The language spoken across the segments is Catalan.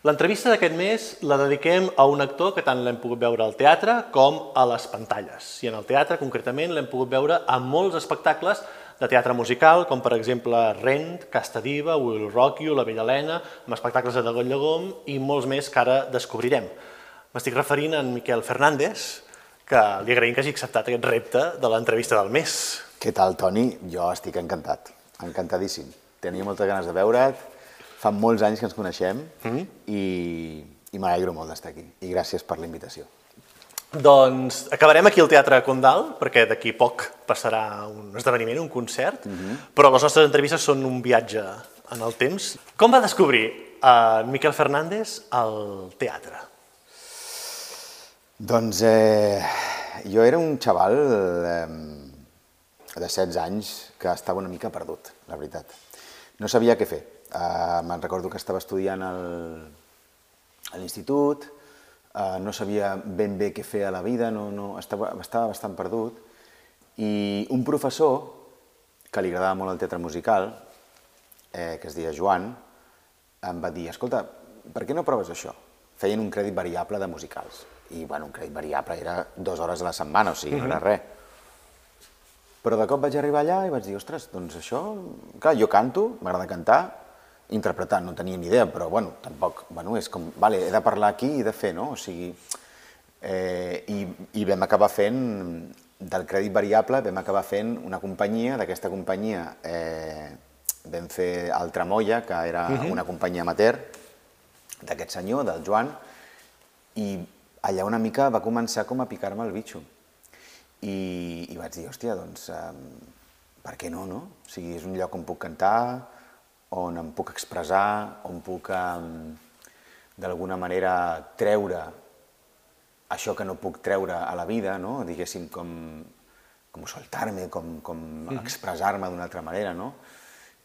L'entrevista d'aquest mes la dediquem a un actor que tant l'hem pogut veure al teatre com a les pantalles. I en el teatre, concretament, l'hem pogut veure a molts espectacles de teatre musical, com per exemple Rent, Casta Diva, Will Rock You, La Bella Helena, amb espectacles de Dagoll Llegom i molts més que ara descobrirem. M'estic referint a Miquel Fernández, que li agraïm que hagi acceptat aquest repte de l'entrevista del mes. Què tal, Toni? Jo estic encantat, encantadíssim. Tenia moltes ganes de veure't, fa molts anys que ens coneixem mm -hmm. i, i m'alegro molt d'estar aquí. I gràcies per la invitació. Doncs acabarem aquí al Teatre Condal, perquè d'aquí poc passarà un esdeveniment, un concert, mm -hmm. però les nostres entrevistes són un viatge en el temps. Com va descobrir a Miquel Fernández al teatre? Doncs eh, jo era un xaval eh, de 16 anys que estava una mica perdut, la veritat. No sabia què fer Uh, me'n recordo que estava estudiant al, a l'institut, uh, no sabia ben bé què fer a la vida, no, no, estava, estava bastant perdut, i un professor que li agradava molt el teatre musical, eh, que es deia Joan, em va dir, escolta, per què no proves això? Feien un crèdit variable de musicals. I, bueno, un crèdit variable era dues hores a la setmana, o sigui, no era res. Però de cop vaig arribar allà i vaig dir, ostres, doncs això... Clar, jo canto, m'agrada cantar, interpretar, no tenia ni idea, però bueno, tampoc, bueno, és com, vale, he de parlar aquí i de fer, no? O sigui, eh, i, i vam acabar fent, del crèdit variable, vam acabar fent una companyia, d'aquesta companyia eh, vam fer el Tramolla, que era uh -huh. una companyia amateur, d'aquest senyor, del Joan, i allà una mica va començar com a picar-me el bitxo. I, I vaig dir, hòstia, doncs, eh, per què no, no? O sigui, és un lloc on puc cantar, on em puc expressar, on puc um, d'alguna manera treure això que no puc treure a la vida, no? diguéssim, com, com soltar-me, com, com mm -hmm. expressar-me d'una altra manera, no?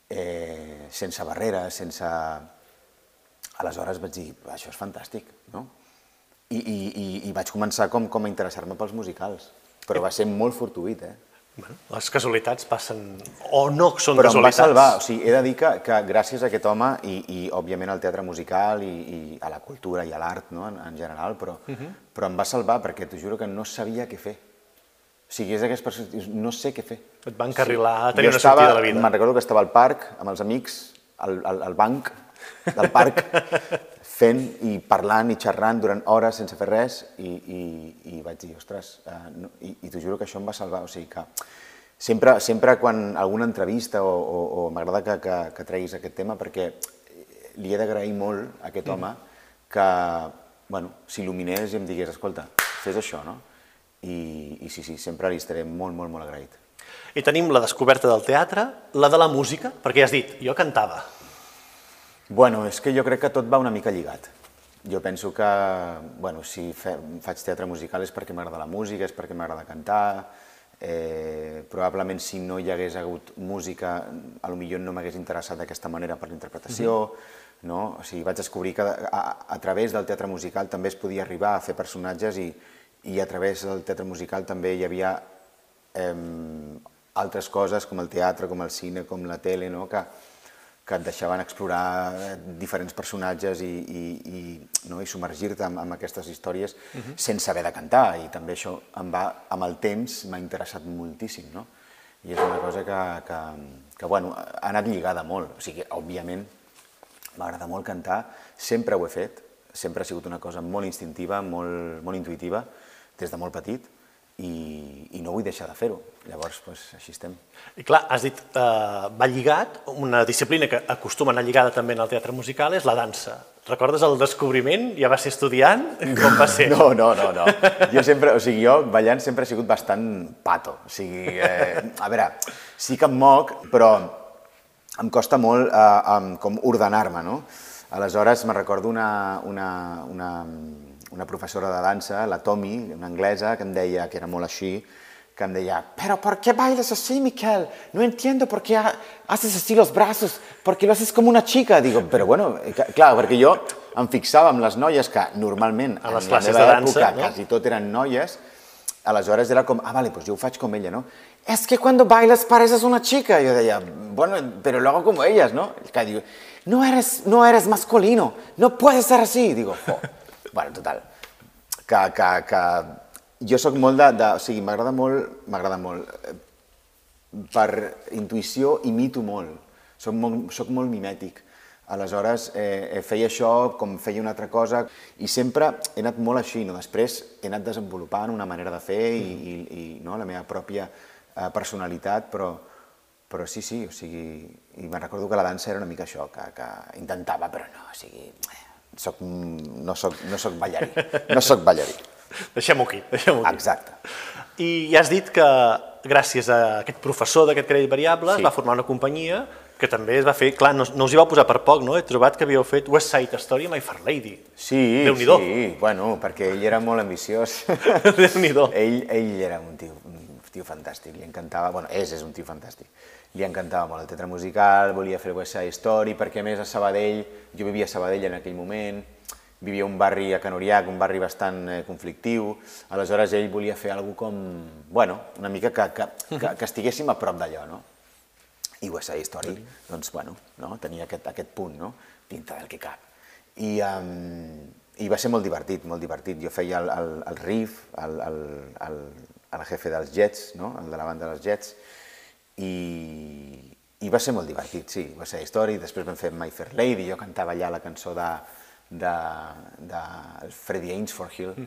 eh, sense barreres, sense... Aleshores vaig dir, això és fantàstic, no? I, i, i, i vaig començar com, com a interessar-me pels musicals, però va ser molt fortuït, eh? Bueno, les casualitats passen, o no són Però casualitats. Però em va salvar, o sigui, he de dir que, que gràcies a aquest home i, i òbviament al teatre musical i, i a la cultura i a l'art no? en, en general, però, uh -huh. però em va salvar perquè t'ho juro que no sabia què fer. O sigui, és d'aquestes persones, no sé què fer. Et va encarrilar sí. a tenir jo una estava, sortida de la vida. Me'n recordo que estava al parc amb els amics, al, al, al banc del parc, fent i parlant i xerrant durant hores sense fer res i, i, i vaig dir, ostres, uh, no, i, i t'ho juro que això em va salvar, o sigui que sempre, sempre quan alguna entrevista o, o, o m'agrada que, que, que treguis aquest tema perquè li he d'agrair molt a aquest home que bueno, s'il·luminés i em digués, escolta, fes això, no? I, I sí, sí, sempre li estaré molt, molt, molt agraït. I tenim la descoberta del teatre, la de la música, perquè ja has dit, jo cantava, Bueno, és que jo crec que tot va una mica lligat. Jo penso que, bueno, si fe, faig teatre musical és perquè m'agrada la música, és perquè m'agrada cantar, eh, probablement si no hi hagués hagut música, a lo millor no m'hagués interessat d'aquesta manera per la interpretació, mm -hmm. no? O sigui, vaig descobrir que a, a través del teatre musical també es podia arribar a fer personatges i, i a través del teatre musical també hi havia eh, altres coses com el teatre, com el cine, com la tele, no? que, que et deixaven explorar eh, diferents personatges i, i, i, no? i submergir-te en, en aquestes històries uh -huh. sense haver de cantar, i també això em va, amb el temps m'ha interessat moltíssim, no? I és una cosa que, que, que bueno, ha anat lligada molt, o sigui, òbviament m'agrada molt cantar, sempre ho he fet, sempre ha sigut una cosa molt instintiva, molt, molt intuïtiva, des de molt petit, i, i no vull deixar de fer-ho. Llavors, doncs, així estem. I clar, has dit, eh, va lligat, una disciplina que acostuma a anar lligada també en el teatre musical és la dansa. Recordes el descobriment? Ja vas ser estudiant? Com va ser? No, no, no, no. Jo sempre, o sigui, jo ballant sempre he sigut bastant pato. O sigui, eh, a veure, sí que em moc, però em costa molt eh, com ordenar-me, no? Aleshores, me recordo una, una, una, una professora de dansa, la Tommy, una anglesa, que em deia, que era molt així, que em deia, pero ¿por qué bailas así, Miquel? No entiendo por qué haces así los brazos, porque lo haces como una chica. Digo, però bueno, eh, clar, perquè jo em fixava amb les noies que normalment a les en la meva de dansa, època no? quasi tot eren noies, aleshores era com, ah, vale, pues jo ho faig com ella, no? Es que cuando bailas pareces una chica. Jo deia, bueno, pero lo hago como ellas, ¿no? Que diu, no eres, no eres masculino, no puedes ser así. Digo, jo. Bueno, total, que, que, que jo sóc molt de, de o sigui, m'agrada molt, m'agrada molt, eh, per intuïció imito molt, soc molt, soc molt mimètic. Aleshores, eh, feia això com feia una altra cosa i sempre he anat molt així, no? després he anat desenvolupant una manera de fer i, i, i no? la meva pròpia eh, personalitat, però, però sí, sí, o sigui, i me'n recordo que la dansa era una mica això, que, que intentava, però no, o sigui, soc, no, soc, no soc ballarí, no soc ballarí. Deixem-ho aquí, deixem-ho aquí. Exacte. I ja has dit que gràcies a aquest professor d'aquest crèdit variable Sí. es va formar una companyia que també es va fer, clar, no, no us hi va posar per poc, no? He trobat que havíeu fet West Side Story amb My Fair Lady. Sí, sí, bueno, perquè ell era molt ambiciós. Déu-n'hi-do. ell, ell era un tio, un tio fantàstic, li encantava, bueno, és, és un tio fantàstic. Li encantava molt el teatre musical, volia fer West Side Story, perquè més a Sabadell, jo vivia a Sabadell en aquell moment, vivia un barri a Canoriac, un barri bastant eh, conflictiu, aleshores ell volia fer alguna com, bueno, una mica que, que, que, que estiguéssim a prop d'allò, no? I West Side Story, doncs, bueno, no? tenia aquest, aquest punt, no? dintre del que cap. I, um, I va ser molt divertit, molt divertit. Jo feia el, el, el riff, el, el, el, el jefe dels Jets, no? el de la banda dels Jets, i, i va ser molt divertit, sí, va ser Story, després vam fer My Fair Lady, jo cantava allà la cançó de, de, de Freddie Ainsforhill.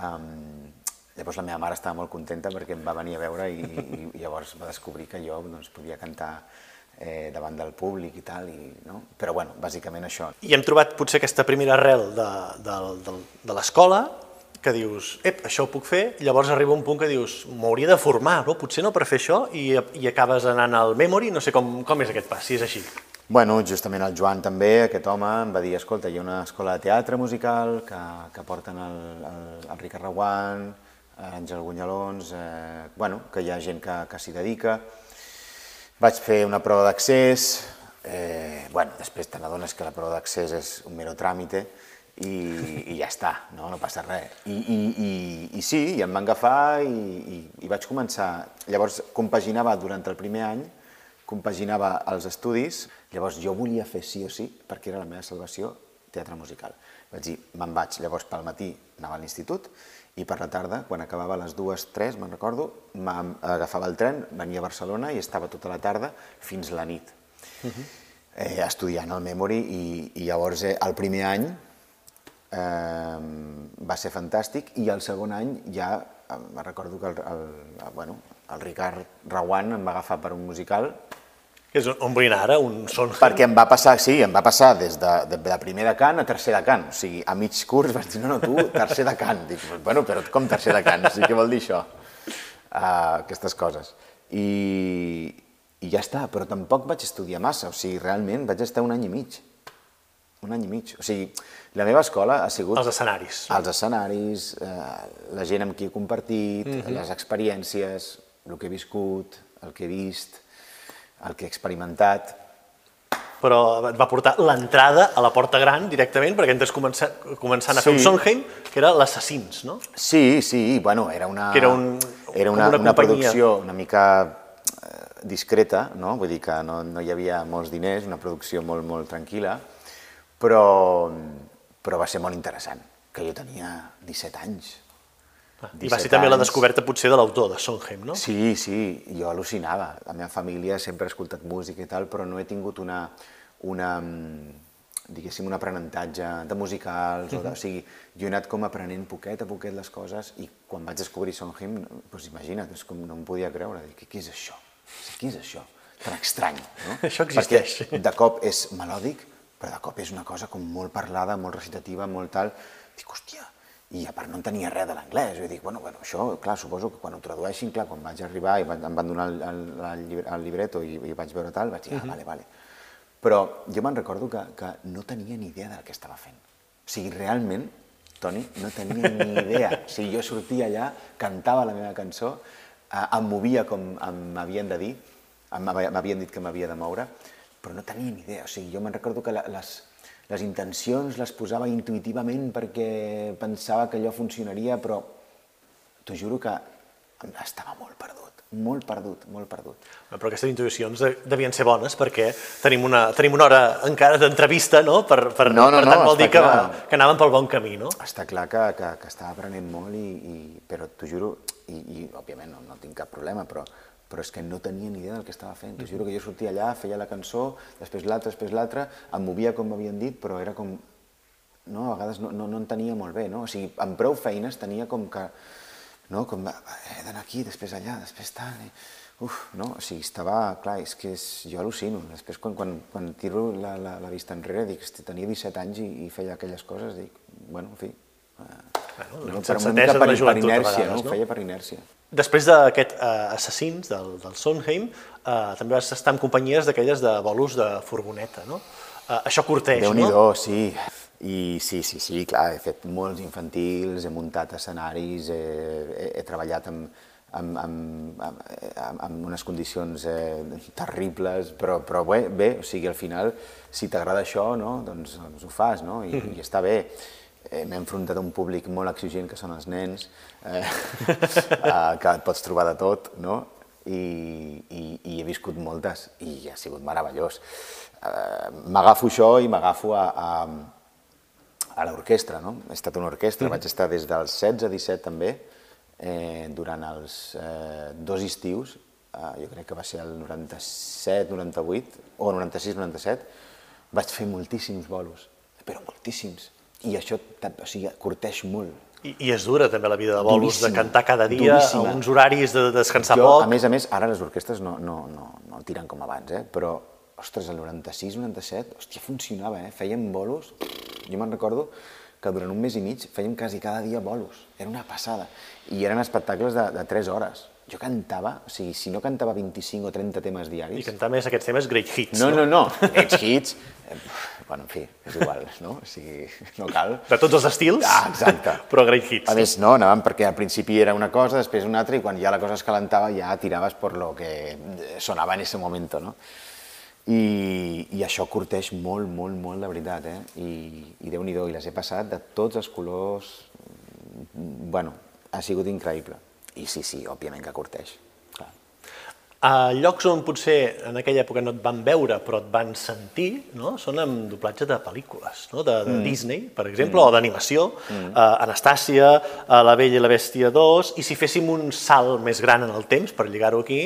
Um, llavors la meva mare estava molt contenta perquè em va venir a veure i, i, i llavors va descobrir que jo doncs, podia cantar eh, davant del públic i tal, i, no? però bueno, bàsicament això. I hem trobat potser aquesta primera arrel de, de, de, de l'escola, que dius, ep, això ho puc fer, llavors arriba un punt que dius, m'hauria de formar, no? potser no per fer això, i, i acabes anant al memory, no sé com, com és aquest pas, si és així. Bueno, justament el Joan també, aquest home, em va dir, escolta, hi ha una escola de teatre musical que, que porten el, el, el Ricard Reguant, Àngel Gunyalons, eh, bueno, que hi ha gent que, que s'hi dedica. Vaig fer una prova d'accés, eh, bueno, després te n'adones que la prova d'accés és un mero tràmite i, i ja està, no, no passa res. I, i, i, i sí, i em van agafar i, i, i vaig començar, llavors compaginava durant el primer any, compaginava els estudis, llavors jo volia fer sí o sí, perquè era la meva salvació, teatre musical. Vaig dir, me'n vaig, llavors pel matí anava a l'institut i per la tarda, quan acabava a les dues, tres, me'n recordo, agafava el tren, venia a Barcelona i estava tota la tarda fins la nit, eh, estudiant el Memory i, i llavors eh, el primer any eh, va ser fantàstic i el segon any ja eh, me recordo que el, el, el, bueno, el Ricard Reguant em va agafar per un musical Que és on vull anar ara, un son... perquè em va passar, sí, em va passar des de, de, de primer de cant a tercer de cant. O sigui, a mig curs vaig dir, no, no, tu, tercer de cant. Dic, bueno, però com tercer de cant? O sigui, què vol dir això? Uh, aquestes coses. I, I ja està, però tampoc vaig estudiar massa. O sigui, realment vaig estar un any i mig. Un any i mig. O sigui, la meva escola ha sigut... Els escenaris. Els escenaris, eh, la gent amb qui he compartit, les experiències, el que he viscut, el que he vist, el que he experimentat. Però et va portar l'entrada a la porta gran directament, perquè entes començant, començant a fer un Sí. Sondheim, que era l'Assassins, no? Sí, sí, bueno, era una, Que era un- era una, una una, producció una mica eh, discreta, no? vull dir que no, no hi havia molts diners, una producció molt, molt tranquil·la, però, però va ser molt interessant, que jo tenia 17 anys. I va ser 17 també la anys. descoberta potser de l'autor, de Sondheim, no? Sí, sí, jo al·lucinava. La meva família sempre ha escoltat música i tal, però no he tingut una, una mm, diguéssim, un aprenentatge de musicals, o de, o sigui, jo he anat com aprenent poquet a poquet les coses i quan vaig descobrir Sondheim, doncs imagina't, és com no em podia creure, dic, què és això? Què és això? Tan estrany, no? Això existeix. Perquè de cop és melòdic, però de cop és una cosa com molt parlada, molt recitativa, molt tal. Dic, hòstia, i a part no entenia res de l'anglès, jo dic, bueno, bueno, això, clar, suposo que quan ho tradueixin, clar, quan vaig arribar i em van donar el, el, el, libreto i, i vaig veure tal, vaig dir, ah, vale, vale. Però jo me'n recordo que, que no tenia ni idea del que estava fent. O sigui, realment, Toni, no tenia ni idea. O sigui, jo sortia allà, cantava la meva cançó, eh, em movia com m'havien de dir, m'havien dit que m'havia de moure, però no tenia ni idea. O sigui, jo me'n recordo que la, les, les intencions les posava intuïtivament perquè pensava que allò funcionaria, però t'ho juro que estava molt perdut. molt perdut, molt perdut. Però aquestes intuïcions de- devien ser bones perquè tenim una, tenim una hora encara d'entrevista, no? Per, per, No, no, per no, tant vol està dir que, clar. que anàvem pel bon camí, no? Està clar que, que, que estava aprenent molt, i, i, però t'ho juro, i, i òbviament no, no tinc cap problema, però, però és que no tenia ni idea del que estava fent. T'ho juro que jo sortia allà, feia la cançó, després l'altra, després l'altra, em movia com m'havien dit, però era com... No, a vegades no, no, no en tenia molt bé, no? O sigui, amb prou feines tenia com que... No, com va, he d'anar aquí, després allà, després tal... I... Uf, no? O sigui, estava... Clar, és que és, jo al·lucino. Després, quan, quan, quan tiro la, la, la vista enrere, dic, tenia 17 anys i, i feia aquelles coses, dic, bueno, en fi... eh, Bueno, no, per una mica de per, per inèrcia, vegades, no? no? Ho feia per inèrcia. Després d'aquest eh, Assassins, del, del Sondheim, eh, també vas estar en companyies d'aquelles de bolos de furgoneta, no? Eh, això curteix, déu nhi no? sí. I sí, sí, sí, clar, he fet molts infantils, he muntat escenaris, he, he, he treballat amb, amb, amb, amb, amb, unes condicions eh, terribles, però, però bé, bé, o sigui, al final, si t'agrada això, no, doncs, doncs ho fas, no? I, i està bé. Eh, M'he enfrontat a un públic molt exigent, que són els nens, eh, eh, que et pots trobar de tot, no? I, i, i he viscut moltes, i ha sigut meravellós. Eh, m'agafo això i m'agafo a, a, a l'orquestra, no? He estat una orquestra, vaig estar des dels 16 a 17 també, eh, durant els eh, dos estius, eh, jo crec que va ser el 97, 98, o 96, 97, vaig fer moltíssims bolos, però moltíssims. I això o sigui, curteix molt. I, I és dura també la vida de bolos, de Duríssima, cantar cada dia, duríssima. a uns horaris de descansar jo, poc. a més a més, ara les orquestres no, no, no, no tiren com abans, eh? però, ostres, el 96, 97, hòstia, funcionava, eh? Fèiem bolos, jo me'n recordo que durant un mes i mig fèiem quasi cada dia bolos, era una passada, i eren espectacles de, de 3 hores. Jo cantava, o sigui, si no cantava 25 o 30 temes I diaris... cantar més aquests temes great hits, No, no, no, ets hits, eh, bueno, en fi, és igual, no? O sigui, no cal. De tots els estils, Ah, exacte. però great hits. A més, no, anàvem perquè al principi era una cosa, després una altra, i quan ja la cosa es calentava ja tiraves per lo que sonava en ese moment, no? I, i això curteix molt, molt, molt, de veritat, eh? I, i Déu-n'hi-do, i les he passat de tots els colors, bueno, ha sigut increïble. I sí, sí, òbviament que curteix, clar. A llocs on potser en aquella època no et van veure però et van sentir, no? són amb doblatge de pel·lícules, no? de, de mm. Disney, per exemple, mm. o d'animació, mm. uh, Anastàcia, uh, La Bella i la Bèstia 2, i si féssim un salt més gran en el temps, per lligar-ho aquí,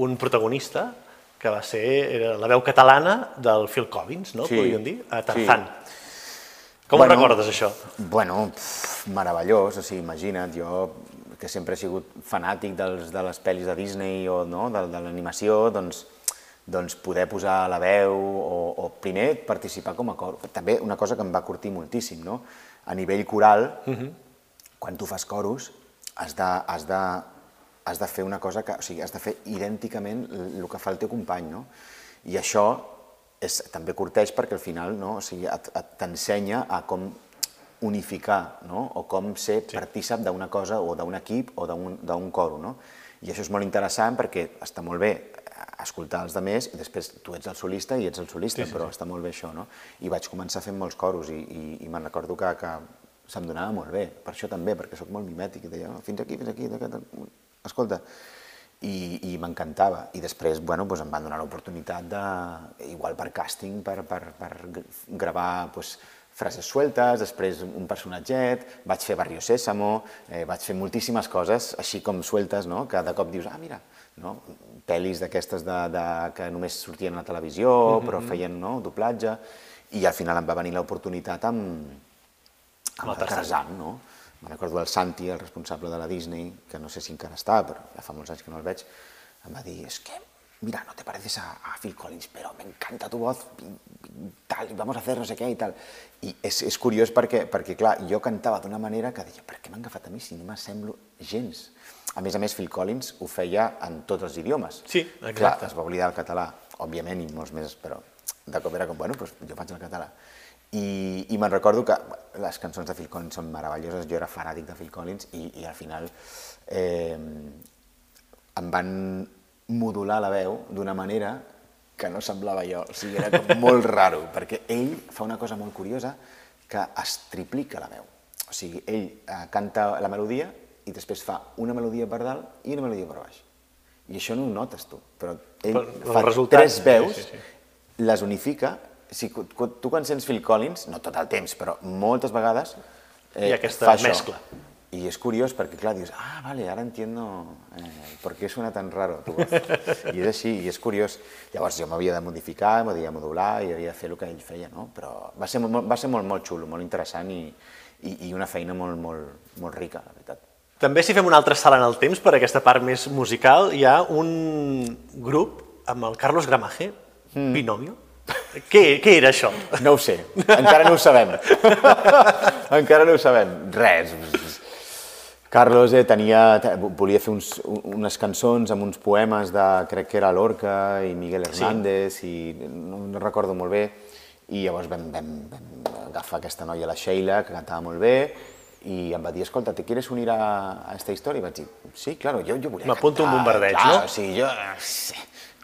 un protagonista que va ser era la veu catalana del Phil Collins, no? Sí, podríem dir, a sí. Tarzan. Com Bueno, recordes, això? Bueno, pff, meravellós, o sigui, imagina't, jo que sempre he sigut fanàtic dels, de les pel·lis de Disney o no, de, de l'animació, doncs, doncs poder posar la veu o, o primer participar com a cor. També una cosa que em va curtir moltíssim, no? A nivell coral, quan tu fas coros, has de, has de, has de fer una cosa que, o sigui, has de fer idènticament el que fa el teu company, no? I això és, també curteix perquè al final no? o sigui, t'ensenya a com unificar no? o com ser sí. partícip d'una cosa o d'un equip o d'un coro. No? I això és molt interessant perquè està molt bé escoltar els altres i després tu ets el solista i ets el solista, sí, sí, però sí. està molt bé això. No? I vaig començar fent molts coros i, i, i me'n recordo que, que se'm donava molt bé, per això també, perquè sóc molt mimètic i deia "Oh, fins aquí, fins aquí, aquí, escolta, i, i m'encantava. I després, bueno, doncs em van donar l'oportunitat de, igual per càsting, per, per, per gravar doncs, frases sueltes, després un personatget, vaig fer Barrio Sésamo, eh, vaig fer moltíssimes coses, així com sueltes, no? que de cop dius, ah, mira, no? pel·lis d'aquestes de, de, que només sortien a la televisió, mm -hmm. però feien no? doblatge, i al final em va venir l'oportunitat amb, amb el Tarzan, no? Me'n recordo el Santi, el responsable de la Disney, que no sé si encara està, però ja fa molts anys que no el veig, em va dir, es que, mira, no te pareces a, a Phil Collins, pero me encanta tu voz, y, y tal, y vamos a hacer no sé què i tal. I és, és curiós perquè, perquè, clar, jo cantava d'una manera que deia, per què m'han agafat a mi si no m'assemblo gens? A més a més, Phil Collins ho feia en tots els idiomes. Sí, Clar, exacte. es va oblidar el català, òbviament, i molts més, però de cop era com, bueno, doncs jo faig el català. I, i me'n recordo que les cançons de Phil Collins són meravelloses, jo era fanàtic de Phil Collins i, i al final eh, em van modular la veu d'una manera que no semblava jo, o sigui, era com molt raro, perquè ell fa una cosa molt curiosa que es triplica la veu. O sigui, ell eh, canta la melodia i després fa una melodia per dalt i una melodia per baix. I això no ho notes tu, però ell Però fa resultat, tres veus, sí, sí, les unifica, si, tu quan sents Phil Collins, no tot el temps, però moltes vegades eh, ha aquesta fa això. Mescla. I és curiós perquè, clar, dius, ah, vale, ara entiendo eh, por qué suena tan raro tu voz. I és així, i és curiós. Llavors jo m'havia de modificar, m'havia de modular i havia de fer el que ell feia, no? Però va ser, molt, va ser molt, molt xulo, molt interessant i, i, i una feina molt, molt, molt rica, la veritat. També si fem un altre salt en el temps per aquesta part més musical, hi ha un grup amb el Carlos Gramaje, mm. Binomio. Què, què era això? No ho sé, encara no ho sabem. encara no ho sabem. Res. Carlos eh, tenia, te- volia fer uns, unes cançons amb uns poemes de, crec que era Lorca i Miguel Hernández, sí. i no, no recordo molt bé, i llavors vam, vam, vam agafar aquesta noia, la Sheila, que cantava molt bé, i em va dir, escolta, ¿te quieres unir a, a esta historia? I vaig dir, sí, claro, yo, yo volia M'apunto un bombardeig, claro, no? Sí, jo, sí,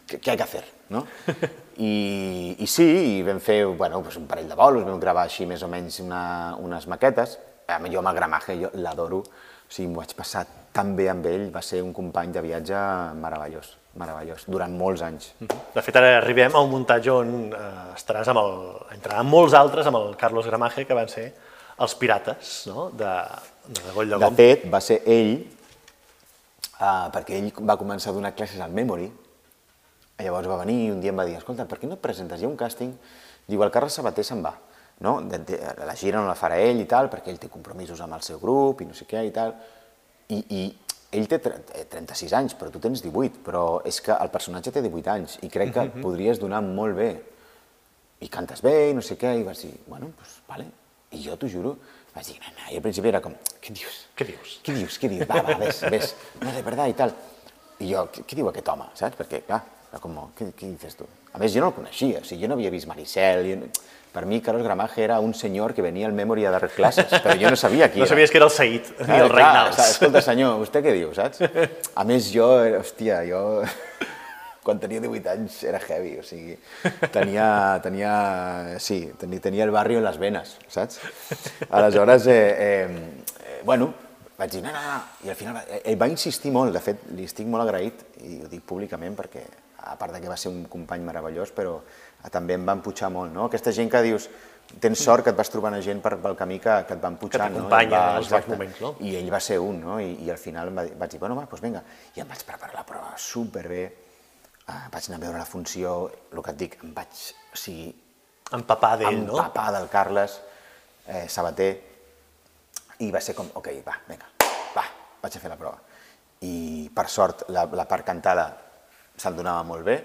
¿qué, qué hay que hacer, no? I, I sí, i vam fer bueno, pues un parell de bolos, vam gravar així més o menys una, unes maquetes. A mi jo amb el Gramaje jo l'adoro, o sigui, m'ho vaig passar tan bé amb ell, va ser un company de viatge meravellós, meravellós, durant molts anys. De fet, ara arribem a un muntatge on eh, estaràs amb el, entraran molts altres amb el Carlos Gramaje, que van ser els pirates no? de, de Goll de De Gom. fet, va ser ell, uh, perquè ell va començar a donar classes al Memory, llavors va venir i un dia em va dir, escolta, per què no et presentes? Hi ha un càsting? Diu, el Carles Sabater se'n va, no? La gira no la farà ell i tal, perquè ell té compromisos amb el seu grup i no sé què i tal. I, i ell té tre- eh, 36 anys, però tu tens 18, però és que el personatge té 18 anys i crec que podries donar molt bé i cantes bé i no sé què, i vas dir, bueno, doncs, vale. I jo t'ho juro, vaig dir, nena, i al principi era com, què dius? Què dius? Què dius? Què dius? Va, va, ves, ves. No, de verdad, i tal. I jo, què, què diu aquest home, saps? Perquè, clar, era com, què, què dices tu? A més, jo no el coneixia, o sigui, jo no havia vist Maricel, jo... no- per mi Carlos Gramaje era un senyor que venia al Memory a dar classes, però jo no sabia qui No era. sabies que era el Said, ni el clar, Reinals. sa- Escolta, senyor, vostè què diu, saps? A més, jo, eh, hòstia, jo... Quan tenia 18 anys era heavy, o sigui, tenia, tenia, sí, tenia, tenia el barri en les venes, saps? Aleshores, eh, eh, eh, bueno, vaig dir, no, no, no, i al final va- ell va insistir molt, de fet, li estic molt agraït, i ho dic públicament perquè, a part de que va ser un company meravellós, però també em va empujar molt, no? Aquesta gent que dius, tens sort que et vas trobant a gent per, pel camí que, que et va empujar, no? T'acompanya va- en exacte. moments, no? I ell va ser un, no? I, i al final em va dir, vaig dir, bueno, va, doncs vinga. I em vaig preparar la prova superbé, uh, vaig anar a veure la funció, el que et dic, em vaig, o sigui, Empapar d'ell, no? empapar del Carles eh, Sabater, i va ser com, ok, va, vinga, va, vaig a fer la prova. I per sort la, la part cantada se'l donava molt bé,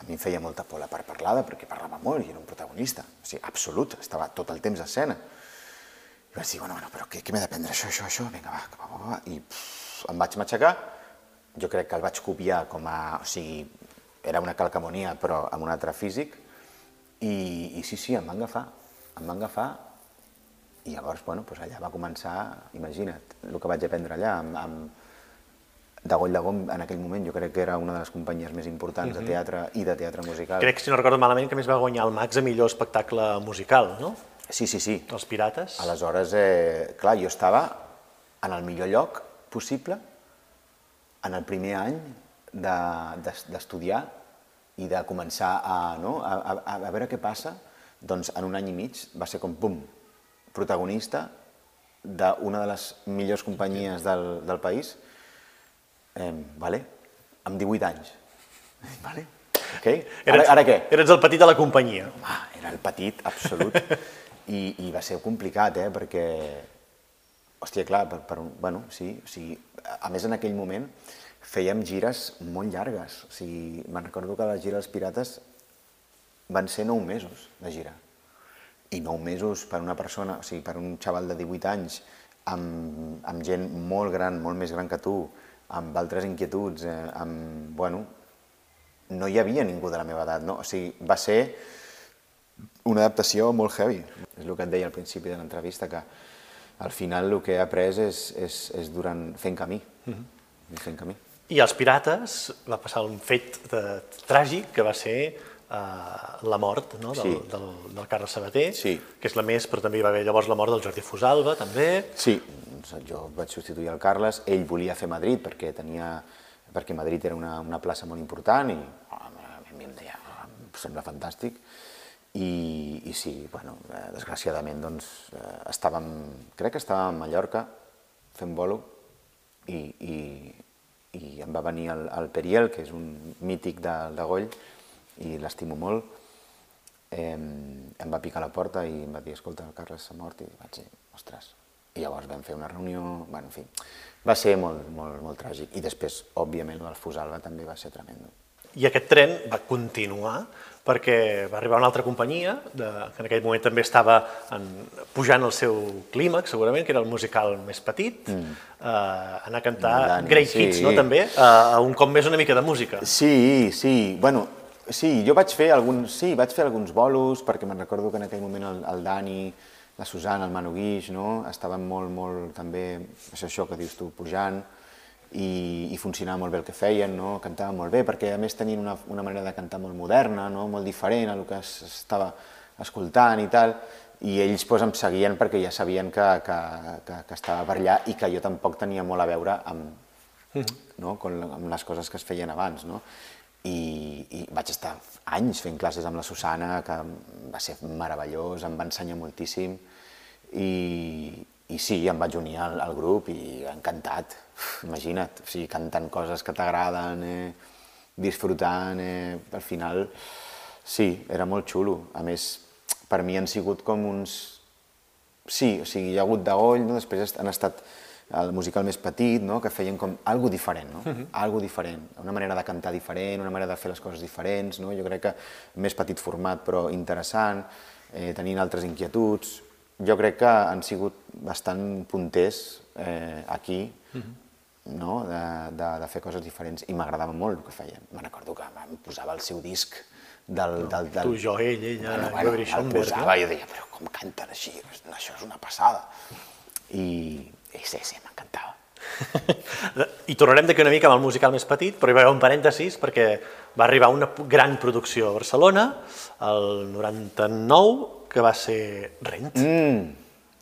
a mi em feia molta por la part parlada perquè parlava molt i era un protagonista, o sigui, absolut, estava tot el temps a escena. I vaig dir, bueno, bueno, però què, què m'he d'aprendre? Això, això, això, vinga, va, va, va, va. I pff, em vaig matxacar, jo crec que el vaig copiar com a, o sigui, era una calcamonia però amb un altre físic, i, i sí, sí, em van agafar, em van agafar, i llavors, bueno, doncs allà va començar, imagina't, el que vaig aprendre allà, amb, amb de Goll de Gom, en aquell moment, jo crec que era una de les companyies més importants de teatre i de teatre musical. Crec, si no recordo malament, que més va guanyar el Max a millor espectacle musical, no? Sí, sí, sí. Els Pirates. Aleshores, eh, clar, jo estava en el millor lloc possible en el primer any de- d'es- d'estudiar i de començar a, no, a, a, a veure què passa, doncs en un any i mig va ser com, pum, protagonista d'una de les millors companyies del, del país, eh, vale? amb 18 anys. Vale? Okay? Ara, ara què? Eres el petit de la companyia. Ah, era el petit, absolut. I, I va ser complicat, eh? Perquè, hòstia, clar, per, per, un- bueno, sí, o sigui, a més en aquell moment fèiem gires molt llargues. O sigui, me'n recordo que la gira dels Pirates van ser nou mesos de gira. I nou mesos per una persona, o sigui, per un xaval de 18 anys, amb, amb gent molt gran, molt més gran que tu, amb altres inquietuds, eh, amb, bueno, no hi havia ningú de la meva edat, no? O sigui, va ser una adaptació molt heavy. És el que et deia al principi de l'entrevista, que al final el que he après és, és, és durant fent camí. Mm -hmm. Fent camí. I als Pirates va passar un fet de, tràgic, que va ser eh, la mort no? del, Sí. del, del Carles Sabater, Sí. que és la més, però també hi va haver llavors la mort del Jordi Fusalva, també. Sí, doncs jo vaig substituir el Carles, ell volia fer Madrid perquè tenia perquè Madrid era una, una plaça molt important i oh, a mi em deia, oh, em sembla fantàstic. I, i sí, bueno, eh, desgraciadament doncs, eh, estàvem, crec que estàvem a Mallorca fent bolo i, i, i em va venir el, el Periel, que és un mític de, de Goll, i l'estimo molt, eh, em va picar a la porta i em va dir, escolta, el Carles s'ha mort, i vaig dir, ostres. I llavors vam fer una reunió, bueno, en fi, va ser molt, molt, molt tràgic. I després, òbviament, el Fusalva també va ser tremendo. I aquest tren va continuar perquè va arribar una altra companyia, de, que en aquell moment també estava en, pujant el seu clímax, segurament, que era el musical més petit, mm. eh, anar a cantar Dani, Great sí. Hits, no, també, eh, un cop més una mica de música. Sí, sí, bueno, sí, jo vaig fer alguns, sí, vaig fer alguns bolos, perquè me'n recordo que en aquell moment el, el Dani, la Susana, el Manu Guix, no? estaven molt, molt també, és això que dius tu, pujant, i, i funcionava molt bé el que feien, no? cantaven molt bé, perquè a més tenien una, una manera de cantar molt moderna, no? molt diferent a el que s'estava escoltant i tal, i ells pues, em seguien perquè ja sabien que, que, que, que estava per allà i que jo tampoc tenia molt a veure amb, mm. no? Con, amb les coses que es feien abans. No? I, I vaig estar anys fent classes amb la Susana, que va ser meravellós, em va ensenyar moltíssim, i, i sí, em vaig unir al, al grup i encantat, imagina't, o sigui, cantant coses que t'agraden, eh, disfrutant, eh, al final, sí, era molt xulo. A més, per mi han sigut com uns... Sí, o sigui, hi ha hagut d'Oll, no? després han estat el musical més petit, no? que feien com algo diferent, no? Uh -huh. algo diferent, una manera de cantar diferent, una manera de fer les coses diferents, no? jo crec que més petit format però interessant, eh, tenint altres inquietuds, jo crec que han sigut bastant punters eh, aquí, uh -huh. no? de, de, de fer coses diferents, i m'agradava molt el que feien. Me recordo que em posava el seu disc del... del, del... Tu, jo, ell, ella, bueno, bueno, el posava jo deia, però com canten així? Això és una passada. I, i sí, sí, m'encantava. I tornarem d'aquí una mica amb el musical més petit, però hi va haver un parèntesis perquè va arribar una gran producció a Barcelona, el 99, que va ser Rent. Mm,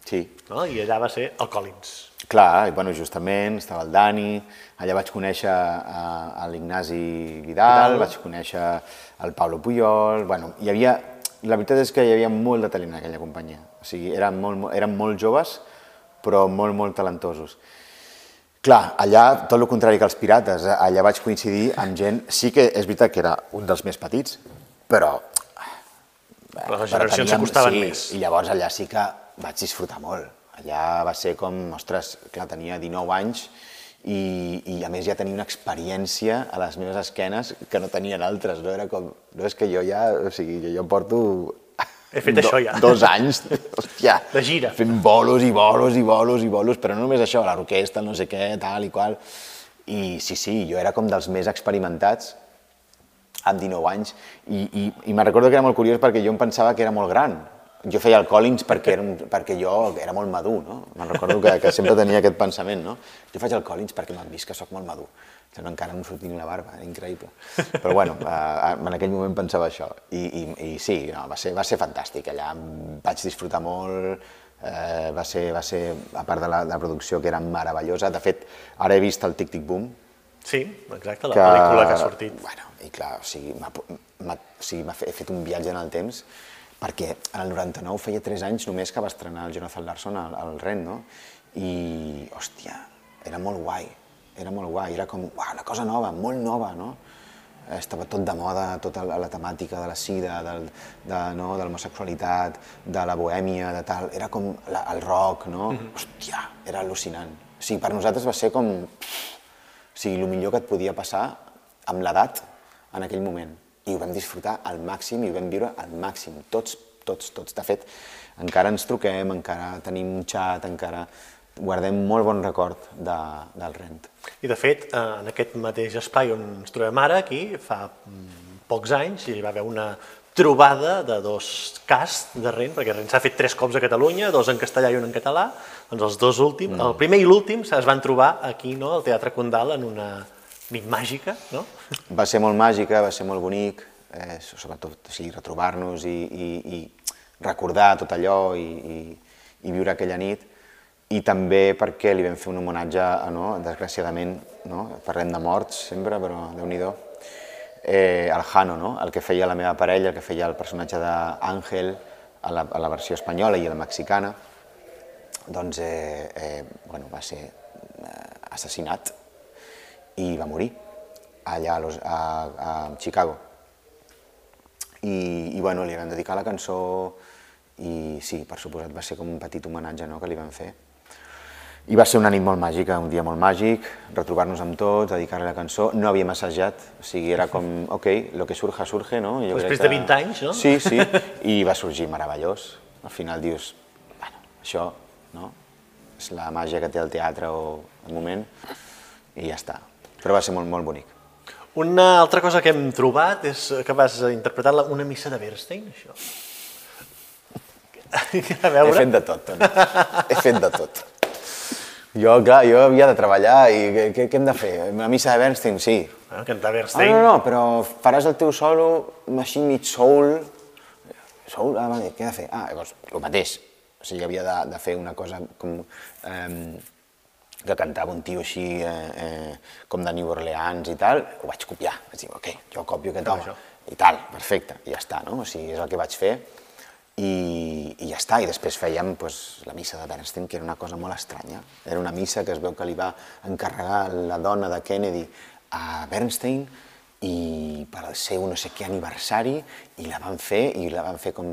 sí. No? I allà va ser el Collins. Clar, i bueno, justament, estava el Dani, allà vaig conèixer a, a l'Ignasi Vidal, Vidal, vaig conèixer el Pablo Puyol, bueno, hi havia, la veritat és que hi havia molt de talent en aquella companyia, o sigui, eren molt, eren molt joves, però molt, molt talentosos. Clar, allà, tot el contrari que els pirates, eh, allà vaig coincidir amb gent, sí que és veritat que era un dels més petits, però... Però les generacions s'acostaven sí, més. I llavors allà sí que vaig disfrutar molt. Allà va ser com, ostres, clar, tenia 19 anys i, i a més ja tenia una experiència a les meves esquenes que no tenien altres, no? Era com, no és que jo ja, o sigui, jo, jo porto he fet Do, això ja. Dos anys, hòstia. De gira. Fent bolos i bolos i bolos i bolos, però no només això, l'orquestra, no sé què, tal i qual. I sí, sí, jo era com dels més experimentats, amb 19 anys, i, i, i me'n recordo que era molt curiós perquè jo em pensava que era molt gran. Jo feia el Collins perquè, era un, perquè jo era molt madur, no? Me'n recordo que, que sempre tenia aquest pensament, no? Jo faig el Collins perquè m'han vist que sóc molt madur no, encara no sortia ni la barba, increïble. Però bueno, eh, en aquell moment pensava això. I, i, i sí, no, va, ser, va ser fantàstic, allà vaig disfrutar molt, eh, va, ser, va ser, a part de la, de la producció, que era meravellosa. De fet, ara he vist el Tic Tic Boom. Sí, exacte, la que, pel·lícula que ha sortit. Bueno, i clar, o sigui, m'ha o sigui, he fet un viatge en el temps, perquè en el 99 feia 3 anys només que va estrenar el Jonathan Larson al, al Ren, no? I, hòstia, era molt guai era molt guai, era com uah, una cosa nova, molt nova, no? Estava tot de moda, tota la, la temàtica de la sida, del, de, no, de l'homosexualitat, de la bohèmia, de tal, era com la, el rock, no? Mm -hmm. Hòstia, era al·lucinant. O sigui, per nosaltres va ser com... O sigui, el millor que et podia passar amb l'edat en aquell moment. I ho vam disfrutar al màxim i ho vam viure al màxim, tots, tots, tots. De fet, encara ens truquem, encara tenim un xat, encara guardem molt bon record de, del Rent. I de fet, eh, en aquest mateix espai on ens trobem ara, aquí, fa mm, pocs anys, hi va haver una trobada de dos casts de Rent, perquè Rent s'ha fet tres cops a Catalunya, dos en castellà i un en català, doncs els dos últims, mm. el primer i l'últim es van trobar aquí, no?, al Teatre Condal, en una nit màgica, no? Va ser molt màgica, va ser molt bonic, eh, sobretot o sigui, retrobar-nos i, i, i recordar tot allò i, i, i viure aquella nit, i també perquè li vam fer un homenatge, no? desgraciadament, no? parlem de morts sempre, però déu nhi eh, el Jano, no? el que feia la meva parella, el que feia el personatge d'Àngel a, la, a la versió espanyola i a la mexicana, doncs eh, eh, bueno, va ser eh, assassinat i va morir allà a, los, a, a Chicago. I, i bueno, li vam dedicar la cançó i sí, per suposat va ser com un petit homenatge no, que li vam fer. I va ser una nit molt màgica, un dia molt màgic, retrobar-nos amb tots, dedicar-li la cançó. No havíem assajat, o sigui, era com, ok, lo que surja, surge, no? Jo Després que... de 20 anys, no? Sí, sí, i va sorgir meravellós. Al final dius, bueno, això, no? És la màgia que té el teatre o el moment, i ja està. Però va ser molt, molt bonic. Una altra cosa que hem trobat és que vas interpretar una missa de Bernstein, això. A veure... He fet de tot, Toni. He fet de tot. Jo, clar, jo havia de treballar i què, què, què hem de fer? Una missa de Bernstein, sí. Ah, cantar Bernstein. Ah, no, no, però faràs el teu solo, així mig soul. Soul, ah, vale, què he de fer? Ah, llavors, el mateix. O sigui, havia de, de fer una cosa com... Eh, que cantava un tio així eh, eh, com de New Orleans i tal, ho vaig copiar. Vaig dir, ok, jo copio aquest home. I tal, perfecte, i ja està, no? O sigui, és el que vaig fer i, està, i després fèiem pues, la missa de Bernstein, que era una cosa molt estranya. Era una missa que es veu que li va encarregar la dona de Kennedy a Bernstein i per al seu no sé què aniversari i la van fer i la van fer com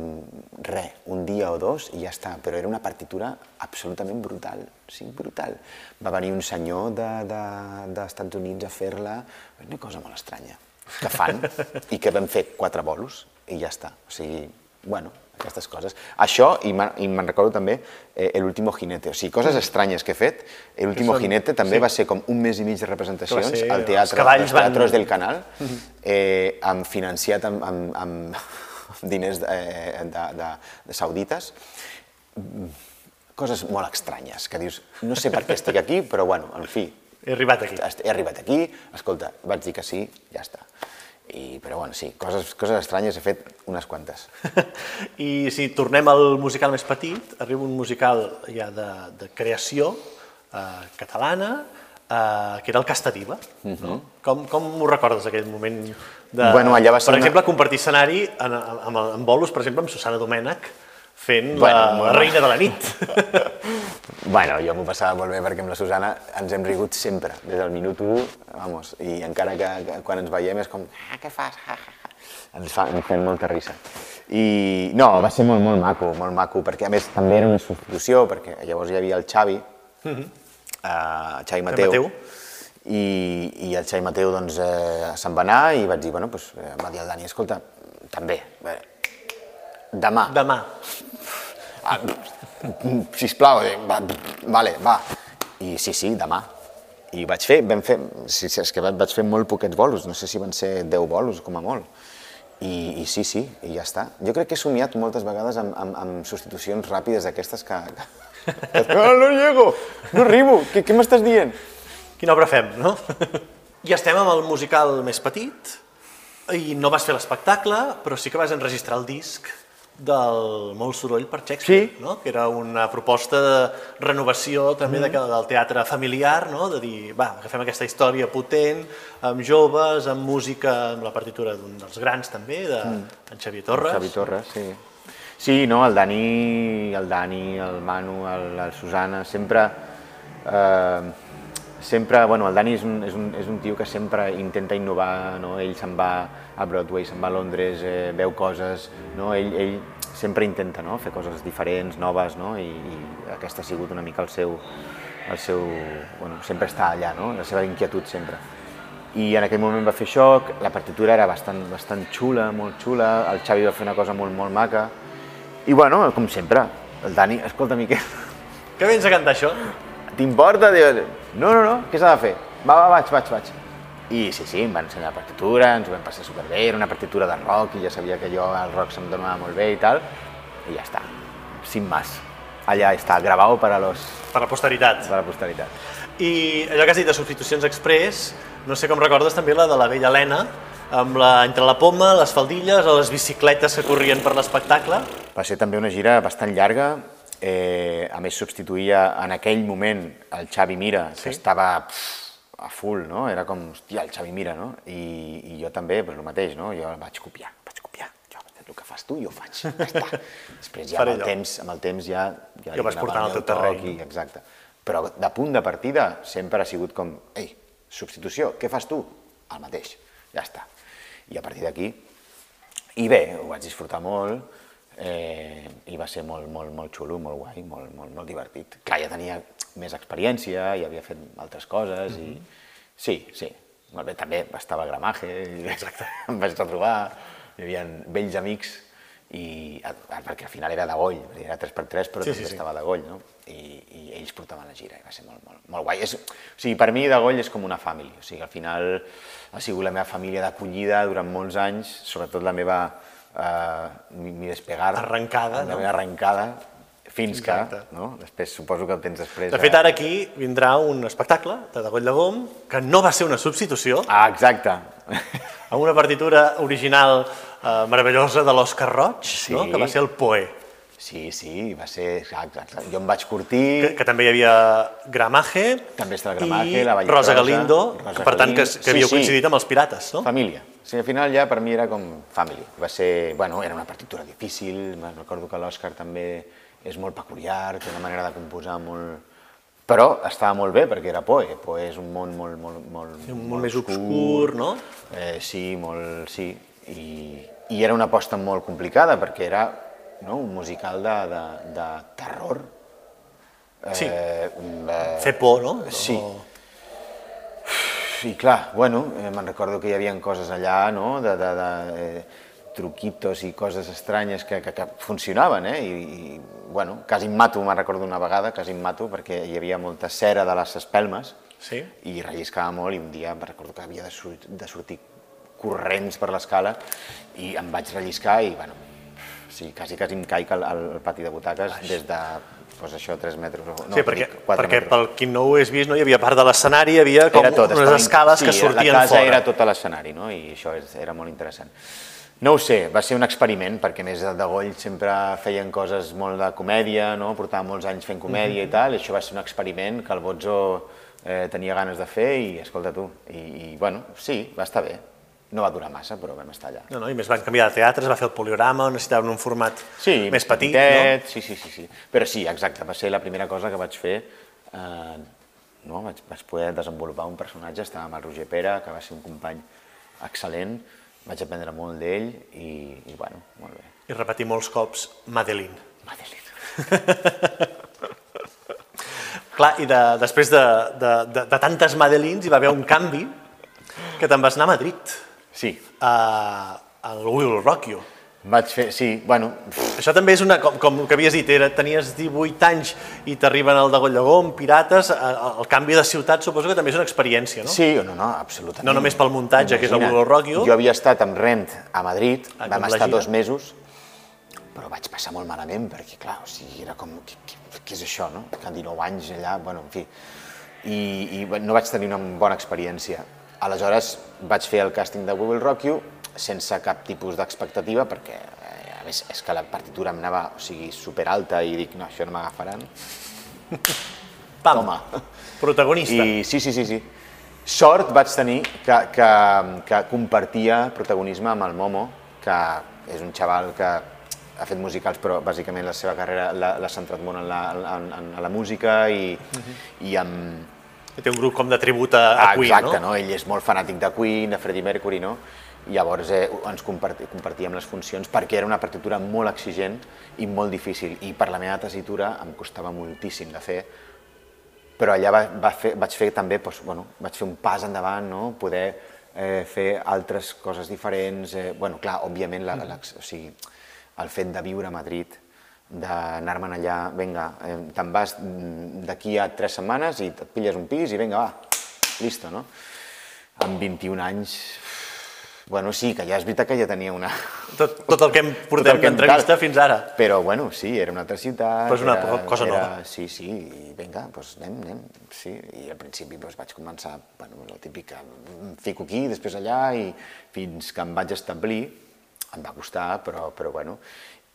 res, un dia o dos i ja està, però era una partitura absolutament brutal, sí, brutal. Va venir un senyor d'Estats de, de, Units a fer-la, una cosa molt estranya, que fan i que vam fer quatre bolos i ja està. O sigui, bueno, aquestes coses. Això, i me'n recordo també, eh, l'último jinete, o sigui, coses estranyes que he fet. L'último són... jinete també sí. va ser com un mes i mig de representacions ser, al teatre, als teatres van... del canal, eh, amb, financiat amb, amb, amb diners de, eh, de, de, de saudites. Coses molt estranyes, que dius, no sé per què estic aquí, però bueno, en fi. He arribat aquí. He arribat aquí, escolta, vaig dir que sí, ja està. I, però bueno, sí, coses, coses estranyes he fet unes quantes. I si tornem al musical més petit, arriba un musical ja de, de creació eh, catalana, eh, que era el Casta Diva. Uh -huh. no? Mhm. com, com ho recordes, aquell moment de, bueno, allà va ser per exemple, una... compartir escenari en, en, en bolos, per exemple, amb Susana Domènech, fent bueno, la, reina de la nit. bueno, jo m'ho passava molt bé perquè amb la Susana ens hem rigut sempre, des del minut 1, vamos, i encara que, que quan ens veiem és com, ah, què fas? ens, fa, ens fem molta risa. I no, va ser molt, molt maco, molt maco, perquè a més també era una substitució, perquè llavors hi havia el Xavi, uh -huh. uh, Xavi Mateu, Mateu. I, i el Xavi Mateu doncs, eh, se'n va anar i vaig dir, bueno, doncs, em va dir el Dani, escolta, també, bé, demà. Demà. Ah, sisplau, eh, va, vale, va. I sí, sí, demà. I vaig fer, vam fer, sí, sí, és que vaig fer molt poquets bolos, no sé si van ser 10 bolos com a molt. I, I sí, sí, i ja està. Jo crec que he somiat moltes vegades amb, amb, amb substitucions ràpides d'aquestes que... que... No, no llego, no arribo, què, què m'estàs dient? Quina obra fem, no? I estem amb el musical més petit, i no vas fer l'espectacle, però sí que vas enregistrar el disc del Molt soroll per Shakespeare, sí. no? que era una proposta de renovació també mm. de, del teatre familiar, no? de dir, va, agafem aquesta història potent, amb joves, amb música, amb la partitura d'un dels grans també, de mm. en Xavier Torres. Xavier Torres, sí. Sí, no, el Dani, el Dani, el Manu, el, el Susana, sempre... Eh, sempre, bueno, el Dani és un, és, un, és un tio que sempre intenta innovar, no? ell se'n va a Broadway, se'n va a Londres, eh, veu coses, no? ell, ell sempre intenta no? fer coses diferents, noves, no? I, i aquesta ha sigut una mica el seu, el seu, bueno, sempre està allà, no? la seva inquietud sempre. I en aquell moment va fer això, la partitura era bastant, bastant xula, molt xula, el Xavi va fer una cosa molt, molt maca, i bueno, com sempre, el Dani, escolta, Miquel... Què vens a cantar això? T'importa? No, no, no, què s'ha de fer? Va, va, vaig, vaig, vaig. I sí, sí, em van ensenyar la partitura, ens ho vam passar superbé, era una partitura de rock i ja sabia que jo el rock se'm donava molt bé i tal, i ja està, sin más. Allà està, gravat per a los... Per la posteritat. Per la posteritat. I allò que has dit de substitucions express, no sé com recordes també la de la vella Helena, amb la, entre la poma, les faldilles o les bicicletes que corrien per l'espectacle. Va ser també una gira bastant llarga, Eh, a més, substituïa en aquell moment el Xavi Mira, sí. que estava pff, a full, no? Era com, hòstia, el Xavi Mira, no? I, i jo també, pues, el mateix, no? Jo vaig copiar, vaig copiar. Jo, el que fas tu, jo ho faig, ja està. Després ja amb el, temps, amb el temps ja... Ja, ja vas portant el teu terreny. I, exacte. Però de punt de partida sempre ha sigut com, ei, substitució, què fas tu? El mateix, ja està. I a partir d'aquí, i bé, ho vaig disfrutar molt, eh, i va ser molt, molt, molt xulo, molt guai, molt, molt, molt divertit. Clar, ja tenia més experiència, ja havia fet altres coses mm -hmm. i mhm. sí, sí, molt bé, també estava a Gramaje, i Exacte. em vaig retrobar, hi havia vells amics i perquè al final era de goll, era 3x3 però sí, també sí, estava de goll, no? I, i ells portaven la gira i va ser molt, molt, molt guai. És, o sigui, per mi de goll és com una família, o sigui, al final ha sigut la meva família d'acollida durant molts anys, sobretot la meva eh, mi despegar. Arrencada, la no? meva arrencada, fins Exacte. que, no? després suposo que el tens després... De fet, ara aquí vindrà un espectacle de Dagoll de Gom, que no va ser una substitució. Ah, exacte. Amb una partitura original eh, meravellosa de l'Òscar Roig, sí. no? que va ser el Poe. Sí, sí, va ser... Exacte. Jo em vaig curtir... Que, que també hi havia Gramaje... També està Gramaje, la Vall Rosa Galindo, Rosa que, per tant, que, que havíeu sí, coincidit amb els pirates, no? Família. Sí, al final ja per mi era com family. Va ser... Bueno, era una partitura difícil, recordo que l'Òscar també és molt peculiar, té una manera de composar molt... Però estava molt bé perquè era Poe. Poe és un món molt, molt, molt, sí, un molt més obscur, obscur no? Eh, sí, molt... Sí. I, I era una aposta molt complicada perquè era no? un musical de, de, de terror. Sí, eh, eh, fer por, no? Sí. O... I clar, bueno, eh, me'n recordo que hi havia coses allà, no?, de, de, de eh, truquitos i coses estranyes que, que, que funcionaven, eh? I, i bueno, quasi em mato, me'n recordo una vegada, quasi em mato, perquè hi havia molta cera de les espelmes sí? i relliscava molt i un dia em recordo que havia de, sur de sortir corrents per l'escala i em vaig relliscar i, bueno, sí, quasi, quasi em caic al, al pati de butaques Baix. des de pues això, 3 metres. No, sí, perquè, dic, perquè metres. pel qui no ho hagués vist, no hi havia part de l'escenari, hi havia com tot, unes escales sí, que sortien fora. la casa fora. era tot l'escenari, no? i això és, era molt interessant. No ho sé, va ser un experiment, perquè més de Goll sempre feien coses molt de comèdia, no? portava molts anys fent comèdia mm -hmm. i tal, i això va ser un experiment que el Bozzo eh, tenia ganes de fer i, escolta tu, i, i bueno, sí, va estar bé. No va durar massa, però vam estar allà. No, no, i més van canviar de teatre, es va fer el poliorama, necessitaven un format sí, més petit, petitet, no? Sí, sí, sí, sí. Però sí, exacte, va ser la primera cosa que vaig fer. Eh, no? vaig, vaig poder desenvolupar un personatge, estava amb el Roger Pere, que va ser un company excel·lent, vaig aprendre molt d'ell i, i, bueno, molt bé. I repetir molts cops Madeline. Madeline. Clar, i de, després de, de, de, de tantes Madelines hi va haver un canvi que te'n vas anar a Madrid. Sí. A, al Will Rock You. Vaig fer, sí, bueno... Això també és una, com, com que havies dit, era, tenies 18 anys i t'arriben al de Gollagom, Pirates, el canvi de ciutat suposo que també és una experiència, no? Sí, no, no, absolutament. No només pel muntatge, Imagina, que és el Will Rock You. Jo havia estat amb Rent a Madrid, ah, vam estar dos mesos, però vaig passar molt malament, perquè clar, o sigui, era com, què és això, no? Que 19 anys allà, bueno, en fi, i, i no vaig tenir una bona experiència. Aleshores vaig fer el càsting de We Will Rock You sense cap tipus d'expectativa perquè eh, a més és que la partitura em anava o sigui, super alta i dic no, això no m'agafaran. Pam, Toma. protagonista. I sí, sí, sí, sí. Sort vaig tenir que, que, que compartia protagonisme amb el Momo, que és un xaval que ha fet musicals, però bàsicament la seva carrera l'ha centrat molt en la, en, en, en la música i, uh mhm. -huh. i amb, té un grup com de tribut a, a Queen, Exacte, no? no? Ell és molt fanàtic de Queen, de Freddie Mercury, no? I llavors eh, ens comparti, compartíem les funcions perquè era una partitura molt exigent i molt difícil. I per la meva tessitura em costava moltíssim de fer, però allà va, va fer, vaig fer també, doncs, bueno, vaig fer un pas endavant, no? poder eh, fer altres coses diferents. Eh, bueno, clar, òbviament, la, la, o sigui, el fet de viure a Madrid, d'anar-me'n allà, vinga, eh, te'n vas d'aquí a tres setmanes i et pilles un pis i vinga, va, listo, no? Amb 21 anys, bueno, sí, que ja és veritat que ja tenia una... Tot, tot el que em portem d'entrevista fins ara. Però, bueno, sí, era una altra ciutat... Però és una era, cosa era, nova. Sí, sí, i vinga, doncs anem, anem, sí. I al principi doncs, vaig començar, bueno, la típica, em fico aquí, després allà, i fins que em vaig establir, em va costar, però, però bueno,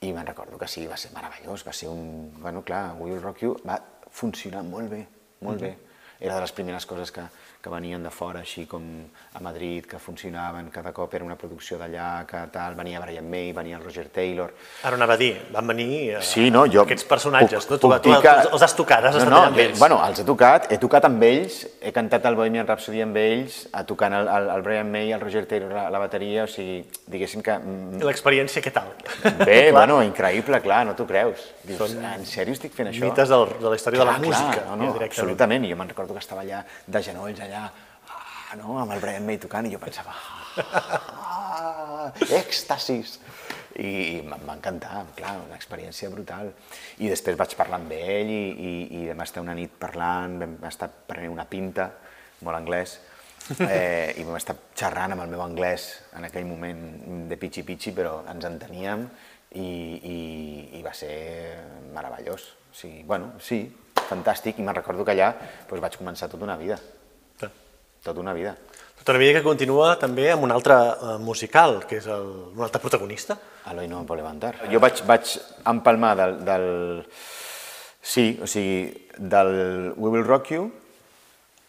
I me'n recordo que sí, va ser meravellós, va ser un... Bueno, clar, We Will Rock You va funcionar molt bé, molt bé. Era de les primeres coses que, que venien de fora, així com a Madrid, que funcionaven, cada cop era una producció d'allà, que tal, venia Brian May, venia el Roger Taylor... Ara anava a dir, van venir eh, Sí, no, jo... aquests personatges, puc- no? Tu, puc tu, dir que- els has tocat, has no, estat no, amb bé, ells. Bueno, els he tocat, he tocat amb ells, he cantat el Bohemian Rhapsody amb ells, a tocant el, el, el Brian May, el Roger Taylor a la bateria, o sigui, diguéssim que... mm, l'experiència, què tal? Bé, Clar, bueno, increïble, clar, no t'ho creus. Dius, en sèrio estic fent això? Mites del, de la història de la Clar, música, Clar, no, no, ja absolutament. I jo me'n recordo que estava allà de genolls, allà, no, amb el Brian May tocant, i jo pensava, ah, èxtasis! I, i va encantar, clar, una experiència brutal. I després vaig parlar amb ell i, i, i vam estar una nit parlant, vam estar prenent una pinta, molt anglès, eh, i vam estar xerrant amb el meu anglès en aquell moment de pitxi-pitxi, però ens enteníem i, i, i va ser meravellós. O sigui, bueno, sí, fantàstic, i me'n recordo que allà doncs, vaig començar tota una vida. Tota una vida. Tota una vida que continua també amb un altre eh, musical, que és el, un altre protagonista. Eloi no em pot levantar. Jo vaig, vaig empalmar del, del... Sí, o sigui, del We Will Rock You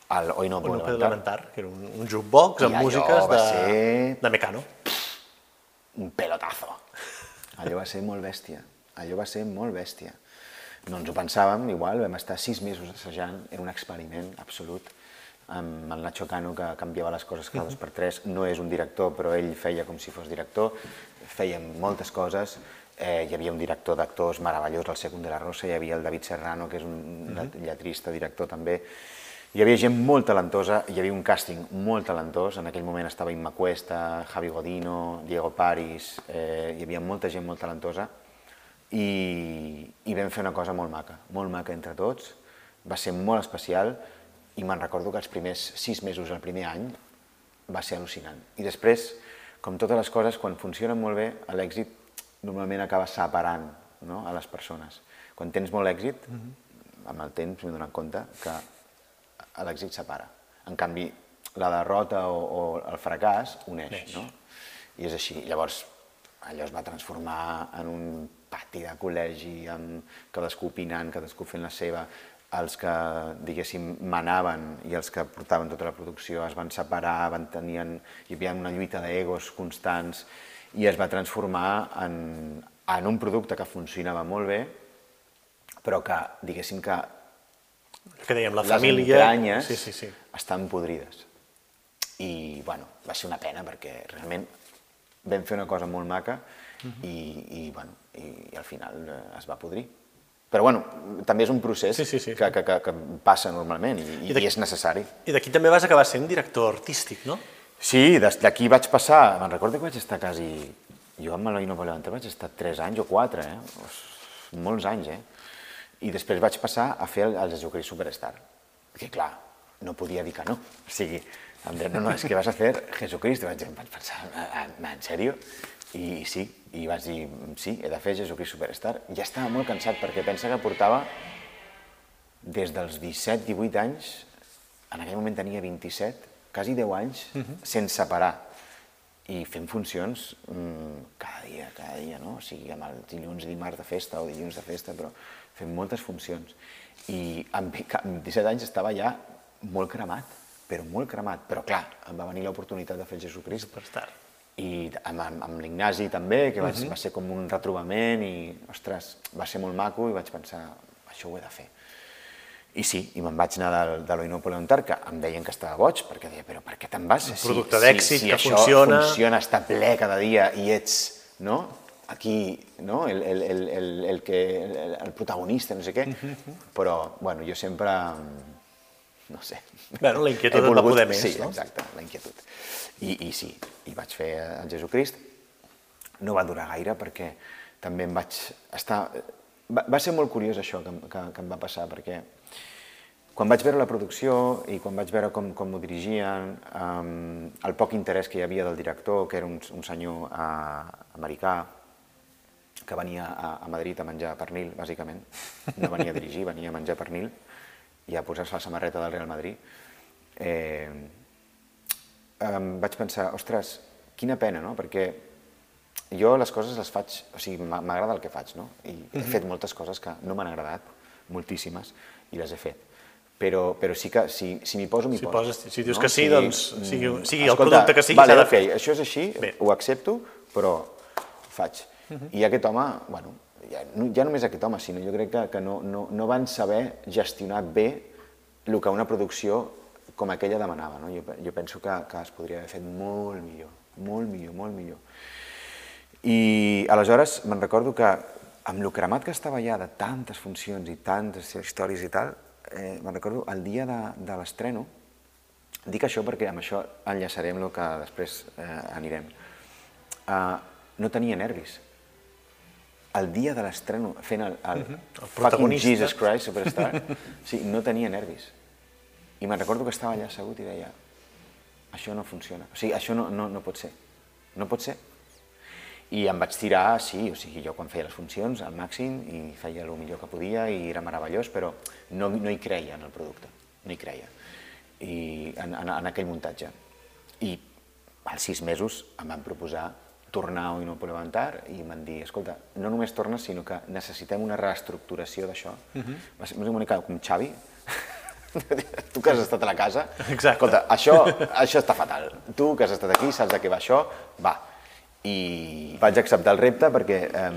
al Hoy no puedo levantar. levantar, que era un, un jukebox I amb músiques de, ser- de Mecano. un pelotazo. Allò va ser molt bèstia, allò va ser molt bèstia. No ens ho pensàvem, igual, vam estar sis mesos assajant, era un experiment absolut, amb el Nacho Cano, que canviava les coses cada dos per tres. No és un director, però ell feia com si fos director, fèiem moltes coses, eh, hi havia un director d'actors meravellós, el Secund de la Rosa, hi havia el David Serrano, que és un lletrista, director també, hi havia gent molt talentosa, hi havia un càsting molt talentós, en aquell moment estava Imma Cuesta, Javi Godino, Diego Paris, eh, hi havia molta gent molt talentosa. I, i vam fer una cosa molt maca, molt maca entre tots, va ser molt especial i me'n recordo que els primers sis mesos, el primer any, va ser al·lucinant. I després, com totes les coses, quan funcionen molt bé, l'èxit normalment acaba separant no? a les persones. Quan tens molt èxit, amb el temps m'he donat compte que l'èxit separa. En canvi, la derrota o, o el fracàs uneix, Uneix. no? I és així. Llavors, allò es va transformar en un pati de col·legi, amb cadascú opinant, cadascú fent la seva. Els que, diguéssim, manaven i els que portaven tota la producció es van separar, van tenien, hi havia una lluita d'egos constants i es va transformar en, en un producte que funcionava molt bé, però que, diguéssim que Que dèiem, la les família... entranyes Sí, sí, sí. estan podrides. I, bueno, va ser una pena perquè realment vam fer una cosa molt maca i, i, bueno, i, i al final eh, es va podrir. Però bueno, també és un procés Sí, sí, sí. Que, que, que, que passa normalment i, I i, és necessari. I d'aquí també vas acabar sent director artístic, no? Sí, d'aquí vaig passar, me'n recordo que vaig estar quasi... Jo amb Eloi no levantar vaig estar 3 anys o 4, eh? Os, molts anys, eh? I després vaig passar a fer el, el Jesucrist Superstar. Perquè, clar, no podia dir que no. O sigui, em deien, no, no, és que vas a fer Jesucrist. I vaig, vaig pensar, en, en sèrio? I sí, i vaig dir, sí, he de fer Jesucrist Superstar. Ja estava molt cansat perquè pensa que portava des dels 17-18 anys, en aquell moment tenia 27, quasi 10 anys, sense parar i fent funcions mm, cada dia, cada dia, no? O sigui, amb el dilluns i dimarts de festa o dilluns de festa, però fent moltes funcions. I amb, amb 17 anys estava ja molt cremat, però molt cremat. Però clar, em va venir l'oportunitat de fer Jesucrist Superstar. I amb, amb, amb l'Ignasi també, que va, uh -huh. va ser com un retrobament i, ostres, va ser molt maco i vaig pensar, això ho he de fer. I sí, i me'n vaig anar del, de l'Oino Poleontar, que em deien que estava boig, perquè deia, però per què te'n vas? Un producte d'èxit, si, que això funciona. funciona, està ple cada dia i ets, no?, aquí, no?, el, el, el, el, el, que, el, el protagonista, no sé què. Però, bueno, jo sempre, no sé... Bueno, la inquietud volgut- poder més, sí, no? exacte, la inquietud. I, I sí, i vaig fer el Jesucrist. No va durar gaire perquè també em vaig estar... Va, va ser molt curiós això que, que, que em va passar, perquè quan vaig veure la producció i quan vaig veure com, com ho dirigien, um, el poc interès que hi havia del director, que era un, un senyor uh, americà, que venia a, a Madrid a menjar pernil, bàsicament. No venia a dirigir, venia a menjar pernil i a posar-se la samarreta del Real Madrid. Eh, em vaig pensar, ostres, quina pena, no? Perquè jo les coses les faig, o sigui, m'agrada el que faig, no? I he fet moltes coses que no m'han agradat, moltíssimes, i les he fet. Però, però sí que si, si m'hi poso, m'hi Si poso. poses- si dius no? que sí, doncs, sigui- mm, sigui el producte que sigui, vale, de ok, fer. això és així, Bé. ho accepto, però ho faig. I aquest home, bueno, ja, no, ja només aquest home, sinó jo crec que, que no, no, no van saber gestionar bé el que una producció com aquella demanava. No? Jo, jo penso que, que es podria haver fet molt millor, molt millor, molt millor. I aleshores me'n recordo que amb el cremat que estava ja de tantes funcions i tantes històries i tal, eh, me'n recordo el dia de, de l'estreno, dic això perquè amb això enllaçarem el que després eh, anirem. Uh, no tenia nervis. El dia de l'estreno, fent el, el, El fucking protagonista. Jesus Christ Superstar, sí, no tenia nervis. I me'n recordo que estava allà assegut i deia això no funciona, o sigui, això no, no, no pot ser, no pot ser. I em vaig tirar, sí, o sigui, jo quan feia les funcions al màxim i feia el millor que podia i era meravellós, però no, no hi creia en el producte, no hi creia, i en, en, en aquell muntatge. I als sis mesos em van proposar tornar a Hoy no puedo levantar i van dir, escolta, no només tornes, sinó que necessitem una reestructuració d'això. Uh -huh. Va ser una mica com Xavi, tu que has estat a la casa, Exacte. escolta, això, això està fatal. Tu que has estat aquí, saps de què va això, va. I vaig acceptar el repte perquè eh,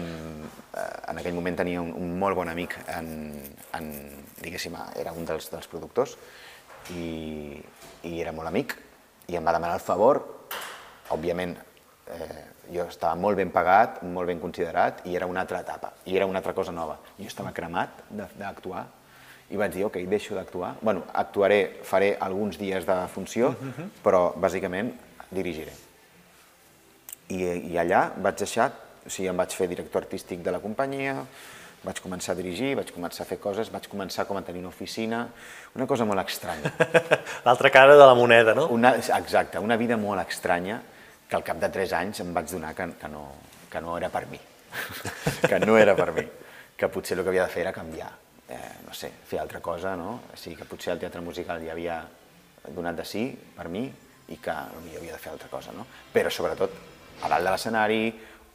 en aquell moment tenia un, un molt bon amic, en, en, diguéssim, era un dels, dels productors, i, i era molt amic, i em va demanar el favor, òbviament, eh, jo estava molt ben pagat, molt ben considerat, i era una altra etapa, i era una altra cosa nova. Jo estava cremat de- d'actuar, i vaig dir, ok, deixo d'actuar. bueno, actuaré, faré alguns dies de funció, però bàsicament dirigiré. I, I allà vaig deixar, o sigui, em vaig fer director artístic de la companyia, vaig començar a dirigir, vaig començar a fer coses, vaig començar com a tenir una oficina, una cosa molt estranya. L'altra cara de la moneda, no? Una, exacte, una vida molt estranya que al cap de tres anys em vaig donar que, que, no, que no era per mi, que no era per mi, que potser el que havia de fer era canviar, eh, no sé, fer altra cosa, no? O sigui, que potser el teatre musical ja havia donat de sí per mi i que potser havia de fer altra cosa, no? Però sobretot a dalt de l'escenari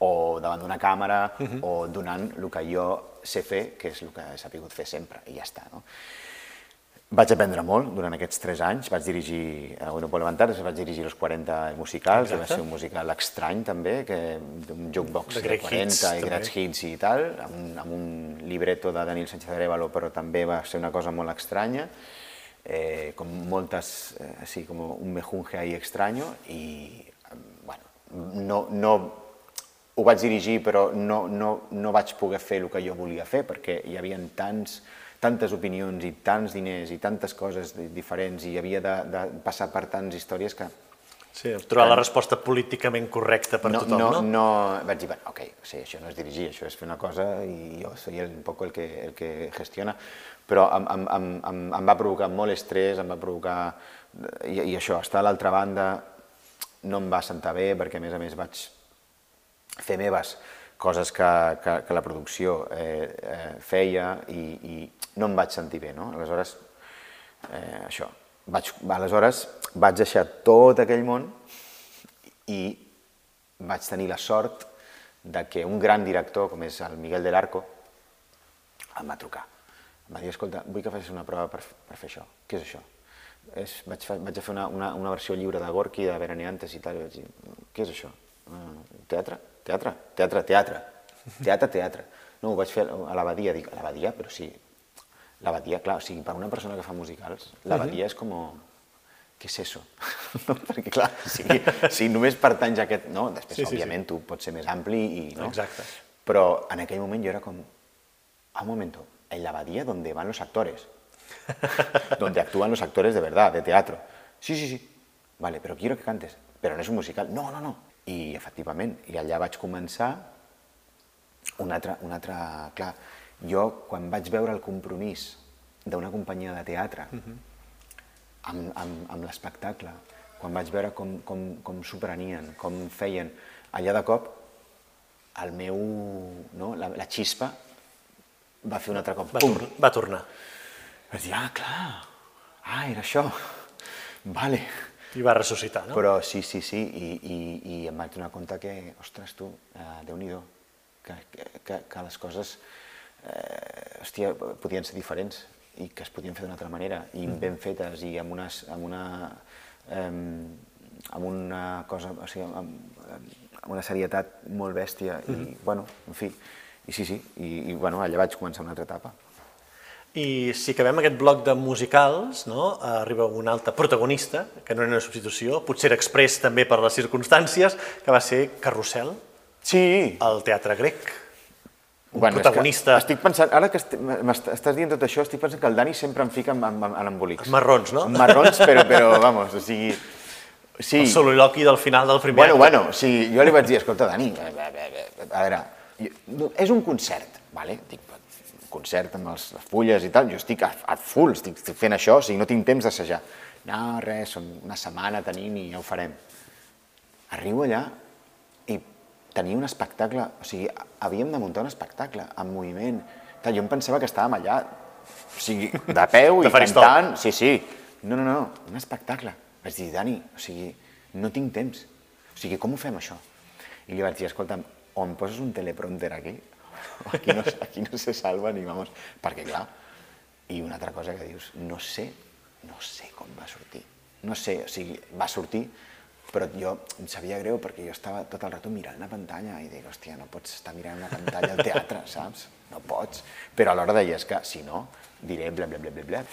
o davant d'una càmera o donant el que jo sé fer, que és el que he sabut fer sempre, i ja està, no? Vaig aprendre molt durant aquests tres anys, vaig dirigir a No puedo levantar, després vaig dirigir Los 40 musicals, que va Exacte. ser un musical estrany també, que un jukebox De de, Great 40 Hits, i grans hits i tal, amb un, amb un libreto de Daniel Sánchez Arevalo, però també va ser una cosa molt estranya, eh, com moltes, eh, así como un mejunje ahí extraño, i, eh, bueno, no, no, ho vaig dirigir, però no, no, no vaig poder fer el que jo volia fer, perquè hi havia tants, tantes opinions i tants diners i tantes coses di- diferents i havia de, de passar per tants històries que Sí, trobar la resposta políticament correcta per no, tothom, no, no? no, vaig dir, bueno, ok, sí, això no és dirigir, això és fer una cosa i jo soy un poco el que, el que gestiona, però em, em, em, em, em va provocar molt estrès, em va provocar... I, i això, estar a l'altra banda no em va sentar bé perquè a més a més vaig fer meves coses que, que, que la producció eh, eh, feia i, i no em vaig sentir bé, no? Aleshores, eh, això, vaig, aleshores vaig deixar tot aquell món i vaig tenir la sort de que un gran director, com és el Miguel del Arco, em va trucar. Em va dir, escolta, vull que facis una prova per, per fer això. Què és això? És, vaig, vaig a fer una, una, una versió lliure de Gorky, de Veraneantes i tal, i vaig dir, què és això? Uh, teatre? Teatre? Teatre, teatre. Teatre, teatre. No, ho vaig fer a l'abadia, dic, a l'abadia, però sí, l'abadia, clar, o sigui, per una persona que fa musicals, l'abadia és com... Què és eso? no? Perquè, clar, si, si només pertanys a aquest... No, després, Sí, sí, sí, òbviament, tu pots ser més ampli i... No? Exacte. Però en aquell moment jo era com... A un momento, en la abadía donde van los actores. donde actúan los actores de verdad, de teatro. Sí, sí, sí. Vale, però quiero que cantes. Però no és un musical. No, no, no. I efectivament, i allà vaig començar un altre, un altre... Clar, jo quan vaig veure el compromís d'una companyia de teatre amb, amb, amb l'espectacle, quan vaig veure com, com, com s'ho prenien, com feien, allà de cop el meu, no, la, la xispa va fer un altre cop, Va, pum, tor va tornar. vaig dir, ah, clar, ah, era això, vale, I va ressuscitar, no? Però sí, sí, sí, i, i, i em vaig donar compte que, ostres, tu, eh, Déu-n'hi-do, que, que, que les coses, eh, hòstia, podien ser diferents i que es podien fer d'una altra manera, i mm. ben fetes, i amb, unes, amb una... Eh, amb una cosa, o sigui, amb, amb una serietat molt bèstia, mm i, bueno, en fi, i sí, sí, i, i bueno, allà vaig començar una altra etapa. I si acabem aquest bloc de musicals, no, arriba un altre protagonista, que no era una substitució, potser era express també per les circumstàncies, que va ser Carrusel, Sí, al teatre grec. Un bueno, és protagonista que estic pensant, ara que est- m'est- estàs dient tot això, estic pensant que el Dani sempre em fica en, en, en embolics. marrons, no? En marrons, però, però vamos, o sigui... Sí, El soliloqui del final del primer bueno, acte. bueno, sigui, jo li vaig dir, escolta, Dani, a veure, a veure jo- no, és un concert, vale? Dic, concert amb els, les fulles i tal, jo estic a, a full, estic, fent això, o sigui, no tinc temps d'assajar. No, res, són una setmana tenim i ja ho farem. Arribo allà i tenia un espectacle, o sigui, havíem de muntar un espectacle en moviment. Tal, jo em pensava que estàvem allà, o sigui, de peu i cantant, sí, sí. No, no, no, un espectacle. Vaig dir, Dani, o sigui, no tinc temps. O sigui, com ho fem, això? I li vaig dir, escolta'm, o em poses un teleprompter aquí, aquí no, aquí no se salva ni vamos... Perquè, clar, i una altra cosa que dius, no sé, no sé com va sortir. No sé, o sigui, va sortir, però jo em sabia greu perquè jo estava tot el rato mirant la pantalla i dic, hòstia, no pots estar mirant una pantalla al teatre, saps? No pots. Però alhora deies que, si no, diré bla, bla, bla, bla, bla.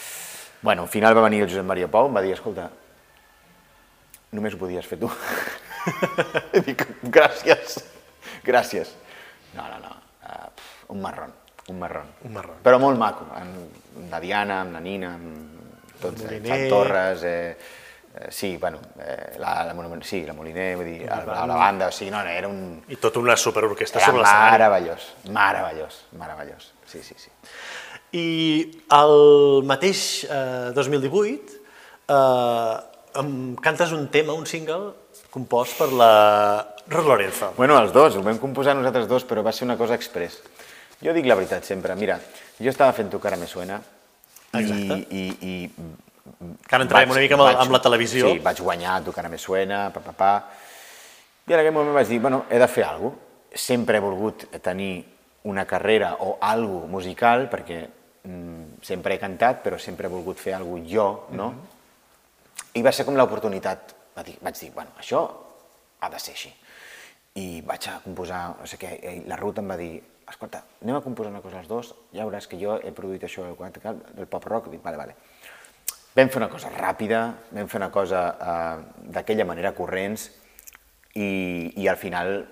Bueno, al final va venir el Josep Maria Pau, em va dir, escolta, només ho podies fer tu. I dic, gràcies, gràcies. No, no, no, un marrón, un marrón. Un marrón. Però molt maco, amb la Diana, amb la Nina, amb tots, eh. Fan Torres, eh, eh, sí, bueno, eh, la, la, Monument- sí, la Moliner, vull dir, la, la, la banda, o sigui, no, no, era un... I tota una superorquestra sobre l'escenari. meravellós, meravellós, meravellós, sí, sí, sí. I el mateix eh, 2018 eh, em cantes un tema, un single, compost per la Rod Lorenzo. Bueno, els dos, ho vam composar nosaltres dos, però va ser una cosa express. Jo dic la veritat sempre, mira, jo estava fent Tu cara me suena Exacte. i, i, i Que ara entrarem una mica amb, el- amb la televisió. Sí, vaig guanyar Tu cara me suena, pa, pa, pa. I en aquell moment vaig dir, bueno, he de fer alguna cosa. Sempre he volgut tenir una carrera o algo musical, perquè mm, sempre he cantat, però sempre he volgut fer alguna jo, no? I va ser com l'oportunitat. Vaig dir, bueno, això ha de ser així. I vaig a composar, no sé què, la Ruth em va dir, escolta, anem a composar una cosa els dos, ja veuràs que jo he produït això del pop rock, dic, vale, vale. Vam fer una cosa ràpida, vam fer una cosa eh, d'aquella manera corrents i, i al final,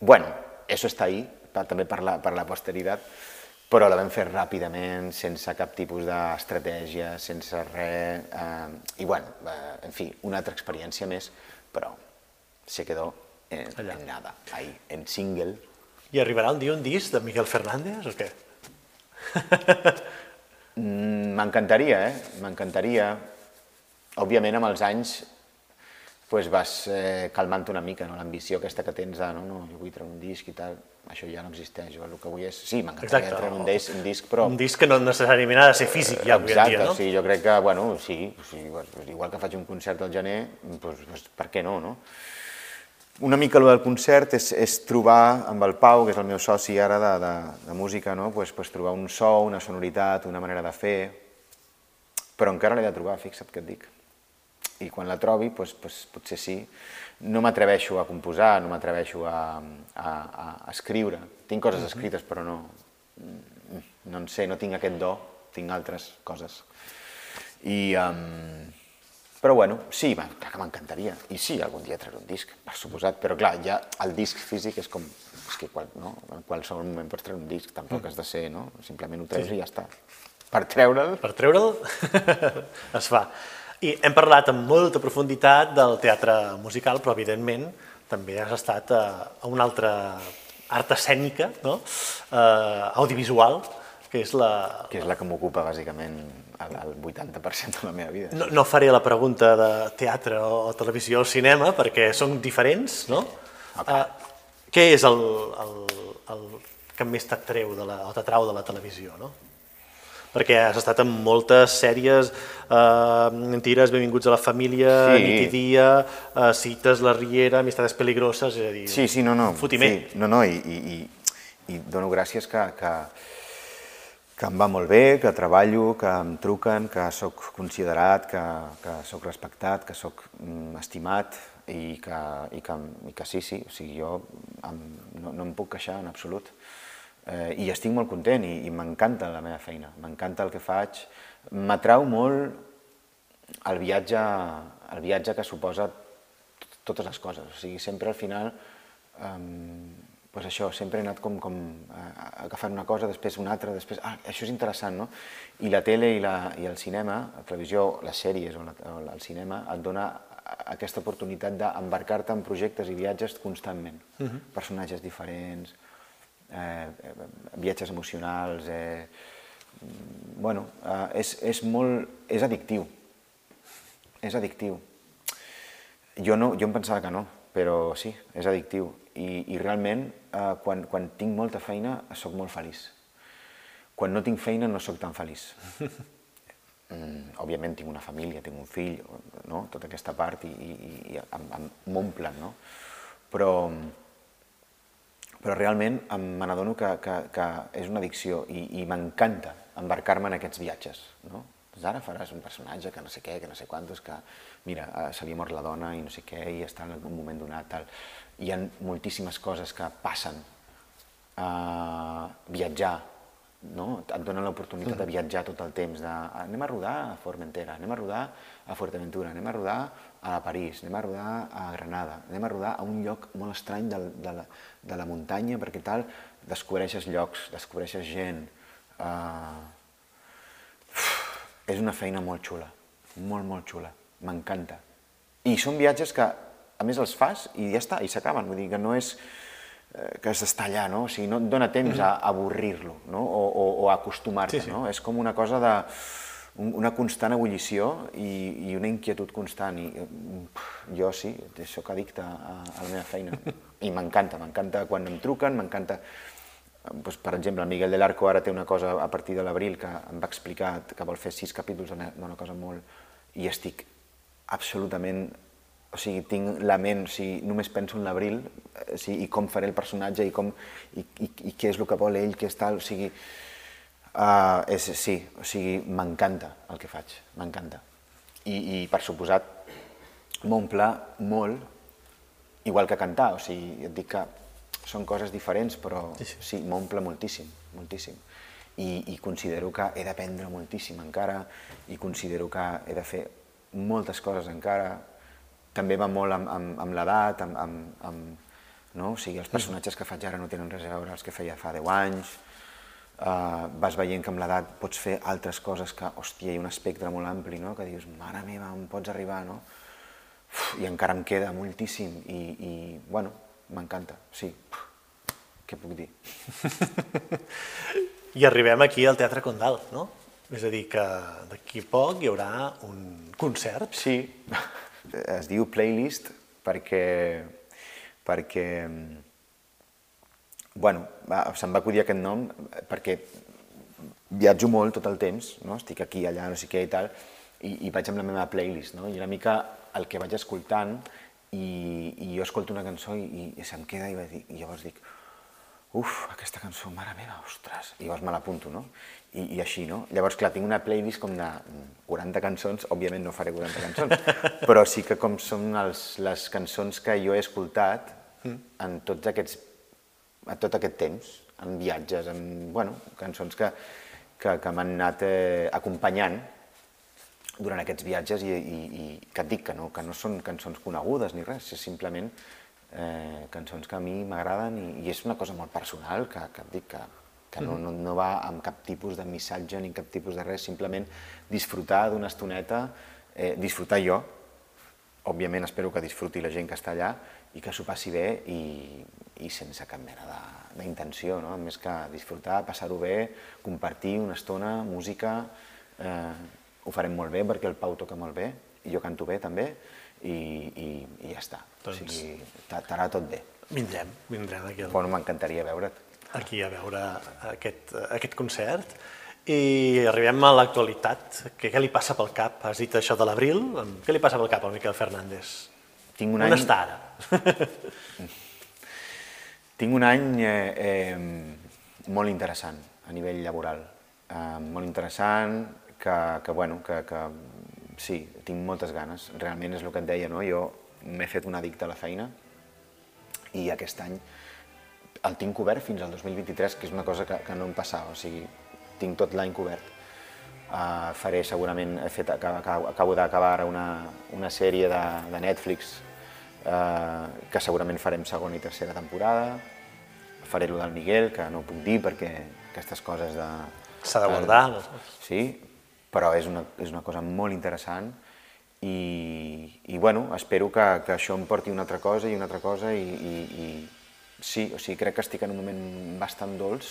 bueno, eso está ahí, pa, també per la, per la posteritat, però la vam fer ràpidament, sense cap tipus d'estratègia, sense res, eh, i bueno, eh, en fi, una altra experiència més, però se quedó en, en nada, ahí, en single. I arribarà un dia un disc de Miguel Fernández o què? Mm, M'encantaria, eh? M'encantaria. Òbviament, amb els anys, pues vas eh, calmant una mica no? l'ambició aquesta que tens de no, no, jo vull treure un disc i tal, això ja no existeix, jo el que vull és... Sí, m'encantaria treure un disc, un disc, però... Un disc que no necessàriament ha de ser físic ja avui en dia, no? sí, jo crec que, bueno, sí, sí pues, igual que faig un concert al gener, doncs, doncs per què no, no? Una mica el del concert és, és trobar amb el Pau, que és el meu soci ara de, de, de música, no? pues, pues trobar un so, una sonoritat, una manera de fer, però encara l'he de trobar, fixa't que et dic. I quan la trobi, pues, pues, potser sí. No m'atreveixo a composar, no m'atreveixo a, a, a, escriure. Tinc coses escrites, però no, no en sé, no tinc aquest do, tinc altres coses. I, um, però bueno, sí, clar que m'encantaria. I sí, algun dia treure un disc, per suposat. Però clar, ja el disc físic és com... És que qual, no? en qualsevol moment pots treure un disc, tampoc has de ser, no? Simplement ho treus sí. i ja està. Per treure'l, Per treure'l es fa. I hem parlat amb molta profunditat del teatre musical, però evidentment també has estat a, a una altra art escènica, no? eh, audiovisual, que és la... que és la que m'ocupa bàsicament el, el 80% de la meva vida. No, no faré la pregunta de teatre o televisió o cinema, perquè són diferents, no? Ok. Eh, què és el, el, el que més t'atreu de la, o t'atrau de la televisió, no? perquè has estat en moltes sèries, eh, Mentiras, Benvinguts a la família, Sí. Nit i dia, eh, Cites, La Riera, Amistades peligroses, és a dir, Sí, sí, no, no. fotiment. Sí, no, no, i, i, i, i dono gràcies que, que, que em va molt bé, que treballo, que em truquen, que sóc considerat, que, que sóc respectat, que sóc mm, estimat i que, i, que, i que sí, sí, o sigui, jo em, no, no em puc queixar en absolut. Eh, I estic molt content i, i m'encanta la meva feina, m'encanta el que faig. M'atrau molt el viatge, el viatge que suposa totes les coses. O sigui, sempre al final, um, pues això, sempre he anat com, com eh, agafant una cosa, després una altra, després, ah, això és interessant, no? I la tele i, la, i el cinema, la televisió, les sèries o, la, o el cinema, et dona aquesta oportunitat d'embarcar-te en projectes i viatges constantment. Personatges diferents, eh, eh, viatges emocionals, eh, mm, bueno, eh, és, és molt, és addictiu, és addictiu. Jo, no, jo em pensava que no, però sí, és addictiu. I, i realment, eh, quan, quan tinc molta feina, sóc molt feliç. Quan no tinc feina, no sóc tan feliç. Mm, òbviament tinc una família, tinc un fill, no? tota aquesta part, i, i, i em, em m'omplen, no? Però, però realment me n'adono que, que, que és una addicció i, i m'encanta embarcar-me en aquests viatges. No? Doncs ara faràs un personatge que no sé què, que no sé quantos, que mira, eh, se li ha mort la dona i no sé què, i està en un moment donat, tal. Hi ha moltíssimes coses que passen. Uh, viatjar, no? et donen l'oportunitat de viatjar tot el temps, de anem a rodar a Formentera, anem a rodar a Fuerteventura, anem a rodar a París, anem a rodar a Granada, anem a rodar a un lloc molt estrany de, de, la, de la muntanya, perquè tal, descobreixes llocs, descobreixes gent... Uh... És una feina molt xula, molt, molt xula, m'encanta. I són viatges que, a més, els fas i ja està, i s'acaben, vull dir que no és eh, que has d'estar allà, no? O sigui, no et dona temps a avorrir-lo, no? O, o, o a acostumar-te, Sí, sí. no? És com una cosa de un- una constant ebullició i, i una inquietud constant. I, eh, pf, jo sí, sóc addicte a, a la meva feina i m'encanta, m'encanta quan em truquen, m'encanta... Doncs, per exemple, el Miguel del Arco ara té una cosa a partir de l'abril que em va explicar que vol fer sis capítols d'una cosa molt... i estic absolutament... O sigui, tinc la ment, o sigui, només penso en l'abril eh, o sigui, i com faré el personatge i, com, i, i, i què és el que vol ell, què és tal, o sigui... Uh, és, sí, o sigui, m'encanta el que faig, m'encanta. I, I, per suposat, m'omple molt, igual que cantar, o sigui, et dic que són coses diferents, però sí, sí. sí m'omple moltíssim, moltíssim. I, I considero que he d'aprendre moltíssim encara, i considero que he de fer moltes coses encara. També va molt amb, amb, amb l'edat, amb, amb, amb, no? o sigui, els personatges que faig ara no tenen res a veure els que feia fa 10 anys, uh, vas veient que amb l'edat pots fer altres coses que, hòstia, hi ha un espectre molt ampli, no? que dius, mare meva, on pots arribar, no? Uf, I encara em queda moltíssim i, i bueno, m'encanta, sí. Uf, què puc dir? I arribem aquí al Teatre Condal, no? És a dir, que d'aquí poc hi haurà un concert. Sí, es diu playlist perquè, perquè bueno, va, se'm va acudir aquest nom perquè viatjo molt tot el temps, no? estic aquí, allà, no sé què i tal, i, i vaig amb la meva playlist, no? i una mica el que vaig escoltant, i, i jo escolto una cançó i, i se'm queda i, vaig dir, i llavors dic, uf, aquesta cançó, mare meva, ostres, i llavors me l'apunto, no? I, I així, no? Llavors, clar, tinc una playlist com de 40 cançons, òbviament no faré 40 cançons, però sí que com són els, les cançons que jo he escoltat en tots aquests, a tot aquest temps, en viatges, en, bueno, cançons que, que, que m'han anat eh, acompanyant durant aquests viatges i, i, i que et dic que no, que no són cançons conegudes ni res, és simplement eh, cançons que a mi m'agraden i, i és una cosa molt personal que, que et dic que, que no, no, no va amb cap tipus de missatge ni cap tipus de res, simplement disfrutar d'una estoneta, eh, disfrutar jo, òbviament espero que disfruti la gent que està allà i que s'ho passi bé i, i sense cap mena d'intenció, no? més que disfrutar, passar-ho bé, compartir una estona, música, eh, ho farem molt bé perquè el Pau toca molt bé i jo canto bé també i, i, i ja està. Doncs- O sigui, t'anarà tot bé. Vindrem, vindrem aquí, al- Bueno, m'encantaria veure't. Aquí a veure aquest, aquest concert I arribem a l'actualitat. Què, què li passa pel cap? Has dit això de l'abril. Què li passa pel cap al Miquel Fernández? Tinc un On any... està ara? Tinc un any eh, eh, molt interessant a nivell laboral. Eh, molt interessant, que, que, bueno, que, que sí, tinc moltes ganes. Realment és el que et deia, no? Jo m'he fet un addicte a la feina i aquest any el tinc cobert fins al 2023, que és una cosa que, que no em passava, o sigui, tinc tot l'any cobert. Uh, faré segurament, he fet, acabo, acabo d'acabar ara una, una sèrie de, de Netflix uh, que segurament farem segona i tercera temporada, faré lo del Miguel, que no puc dir perquè aquestes coses de... S'ha de guardar. no? Sí, però és una, és una cosa molt interessant i, i bueno, espero que, que això em porti una altra cosa i una altra cosa i, i, i sí, o sigui, crec que estic en un moment bastant dolç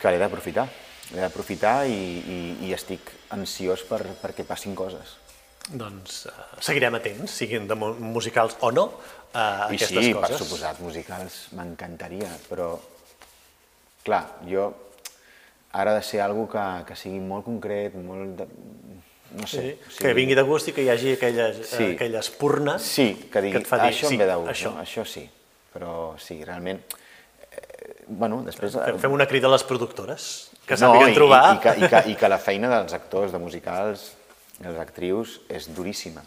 que l'he d'aprofitar. L'he d'aprofitar i, i, i estic ansiós per, perquè passin coses. Doncs uh, seguirem atents, siguin de mu- musicals o no, a I aquestes sí, per coses. suposat, musicals m'encantaria, però clar, jo ara ha de ser algo que, que sigui molt concret, molt... De, no sé. Sí, que vingui de gust i que hi hagi aquelles, Sí. sí. aquelles purnes Sí, que digui, et fa dir, això sí, em ve de gust, això. no? això sí, però sí, realment... Eh, bueno, després... Fem- Fem una crida a les productores, que no, sàpiguen i, trobar... I, i, que, i, que, I que la feina dels actors, de musicals, de les actrius, és duríssima.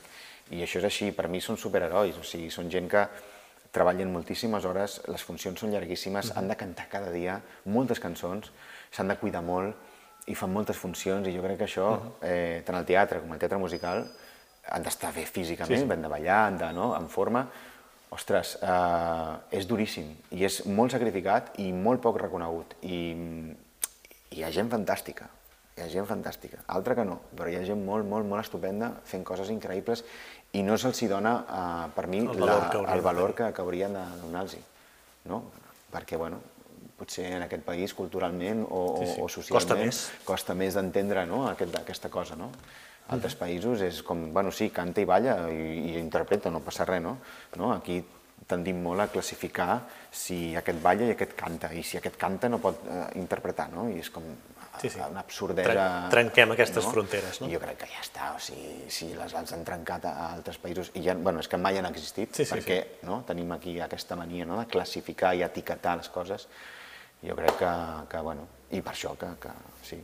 I això és així, per mi són superherois, o sigui, són gent que treballen moltíssimes hores, les funcions són llarguíssimes, han de cantar cada dia moltes cançons, s'han de cuidar molt i fan moltes funcions i jo crec que això, eh, tant al teatre com al teatre musical, han d'estar bé físicament, sí, sí. han de ballar, han de, no, en forma. Ostres, eh, és duríssim i és molt sacrificat i molt poc reconegut. I, hi ha gent fantàstica, hi ha gent fantàstica, altra que no, però hi ha gent molt, molt, molt estupenda fent coses increïbles i no se'ls dona, eh, per mi, El valor la, que el valor que, que haurien de donar-los, no? Perquè, bueno, potser en aquest país culturalment o, Sí, sí. o socialment Costa més. costa més d'entendre no? aquest, aquesta cosa, no? Altres països és com, bueno, sí, canta i balla i, i interpreta, no passa res, no? no? Aquí tendim molt a classificar si aquest balla i aquest canta, i si aquest canta no pot eh, interpretar, no? I és com Sí, sí. una absurdesa... Tren- trenquem aquestes fronteres, no? Jo crec que ja està, o sigui, si les han trencat a altres països, i ja, bueno, és que mai han existit, Sí, sí, perquè no? tenim aquí aquesta mania no? de classificar i etiquetar les coses, jo crec que, que bueno, i per això que, que sí,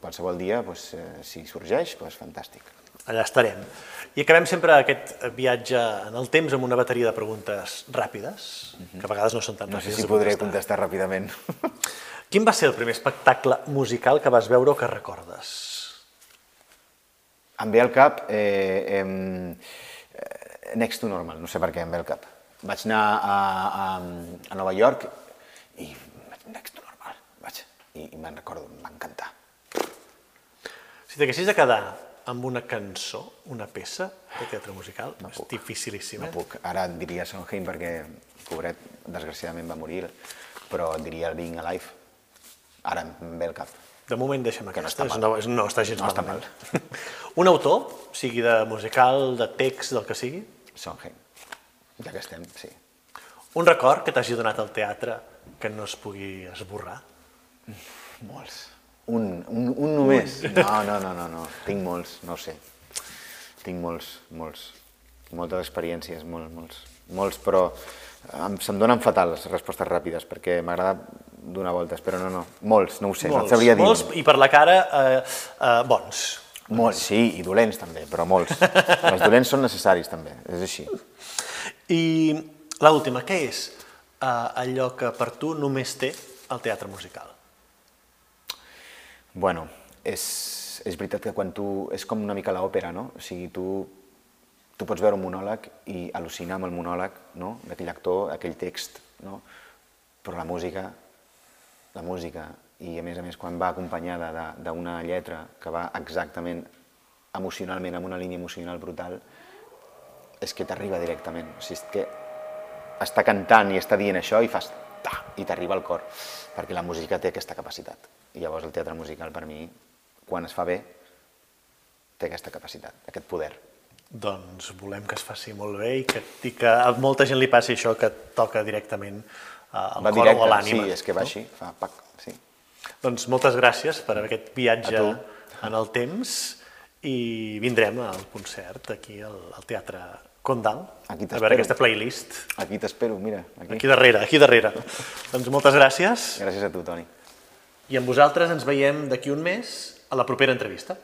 qualsevol dia, doncs, eh, si sorgeix, doncs fantàstic. Allà estarem. I acabem sempre aquest viatge en el temps amb una bateria de preguntes ràpides, que a vegades no són tan Mhm. No sé ràpides si podré contestar. contestar ràpidament. Quin va ser el primer espectacle musical que vas veure o que recordes? Em ve al cap eh, eh, Next to Normal, no sé per què em ve al cap. Vaig anar a, a, a Nova York i Next to Normal, vaig, i, i me'n recordo, em va encantar. Si t'haguessis de quedar amb una cançó, una peça de teatre musical, no és puc. dificilíssim, No eh? puc, ara et diria Sondheim perquè, pobret, desgraciadament va morir, però et diria el Being Alive. Ara em ve al cap. De moment deixem Que no aquesta, està és mal. no, és, no està gens No està malament. Un autor, sigui de musical, de text, del que sigui, Sondheim, ja que estem, sí. un record que t'hagi donat al teatre que no es pugui esborrar. Molts. Un, un, un només? No, no, no, no, no, tinc molts, no sé. Tinc molts, molts. Moltes experiències, molts, molts. Molts, però em, se'm donen fatal les respostes ràpides, perquè m'agrada donar voltes, però no, no. Molts, no ho sé, no et sabria dir. molts, i per la cara, eh, eh, bons. Molts, sí, i dolents també, però molts. Els dolents són necessaris també, és així. I l'última, què és eh, allò que per tu només té el teatre musical? Bueno, és, és veritat que quan tu... És com una mica l'òpera, no? O sigui, tu, tu pots veure un monòleg i al·lucinar amb el monòleg no? d'aquell actor, aquell text, no? però la música, la música, i a més a més quan va acompanyada d'una lletra que va exactament emocionalment, amb una línia emocional brutal, és que t'arriba directament. O sigui, és que està cantant i està dient això i fas ta, i t'arriba al cor, perquè la música té aquesta capacitat. I llavors el teatre musical per mi, quan es fa bé, té aquesta capacitat, aquest poder. Doncs volem que es faci molt bé i que, i que a molta gent li passi això que toca directament eh, al va cor directe, o a l'ànima. sí, és que va no? així, fa pac, sí. Doncs moltes gràcies per aquest viatge en el temps i vindrem al concert aquí al, al Teatre Condal Aquí a veure aquesta playlist. Aquí t'espero, mira, aquí. Aquí darrere, aquí darrere. doncs moltes gràcies Gràcies a tu, Toni. i amb vosaltres ens veiem d'aquí un mes a la propera entrevista.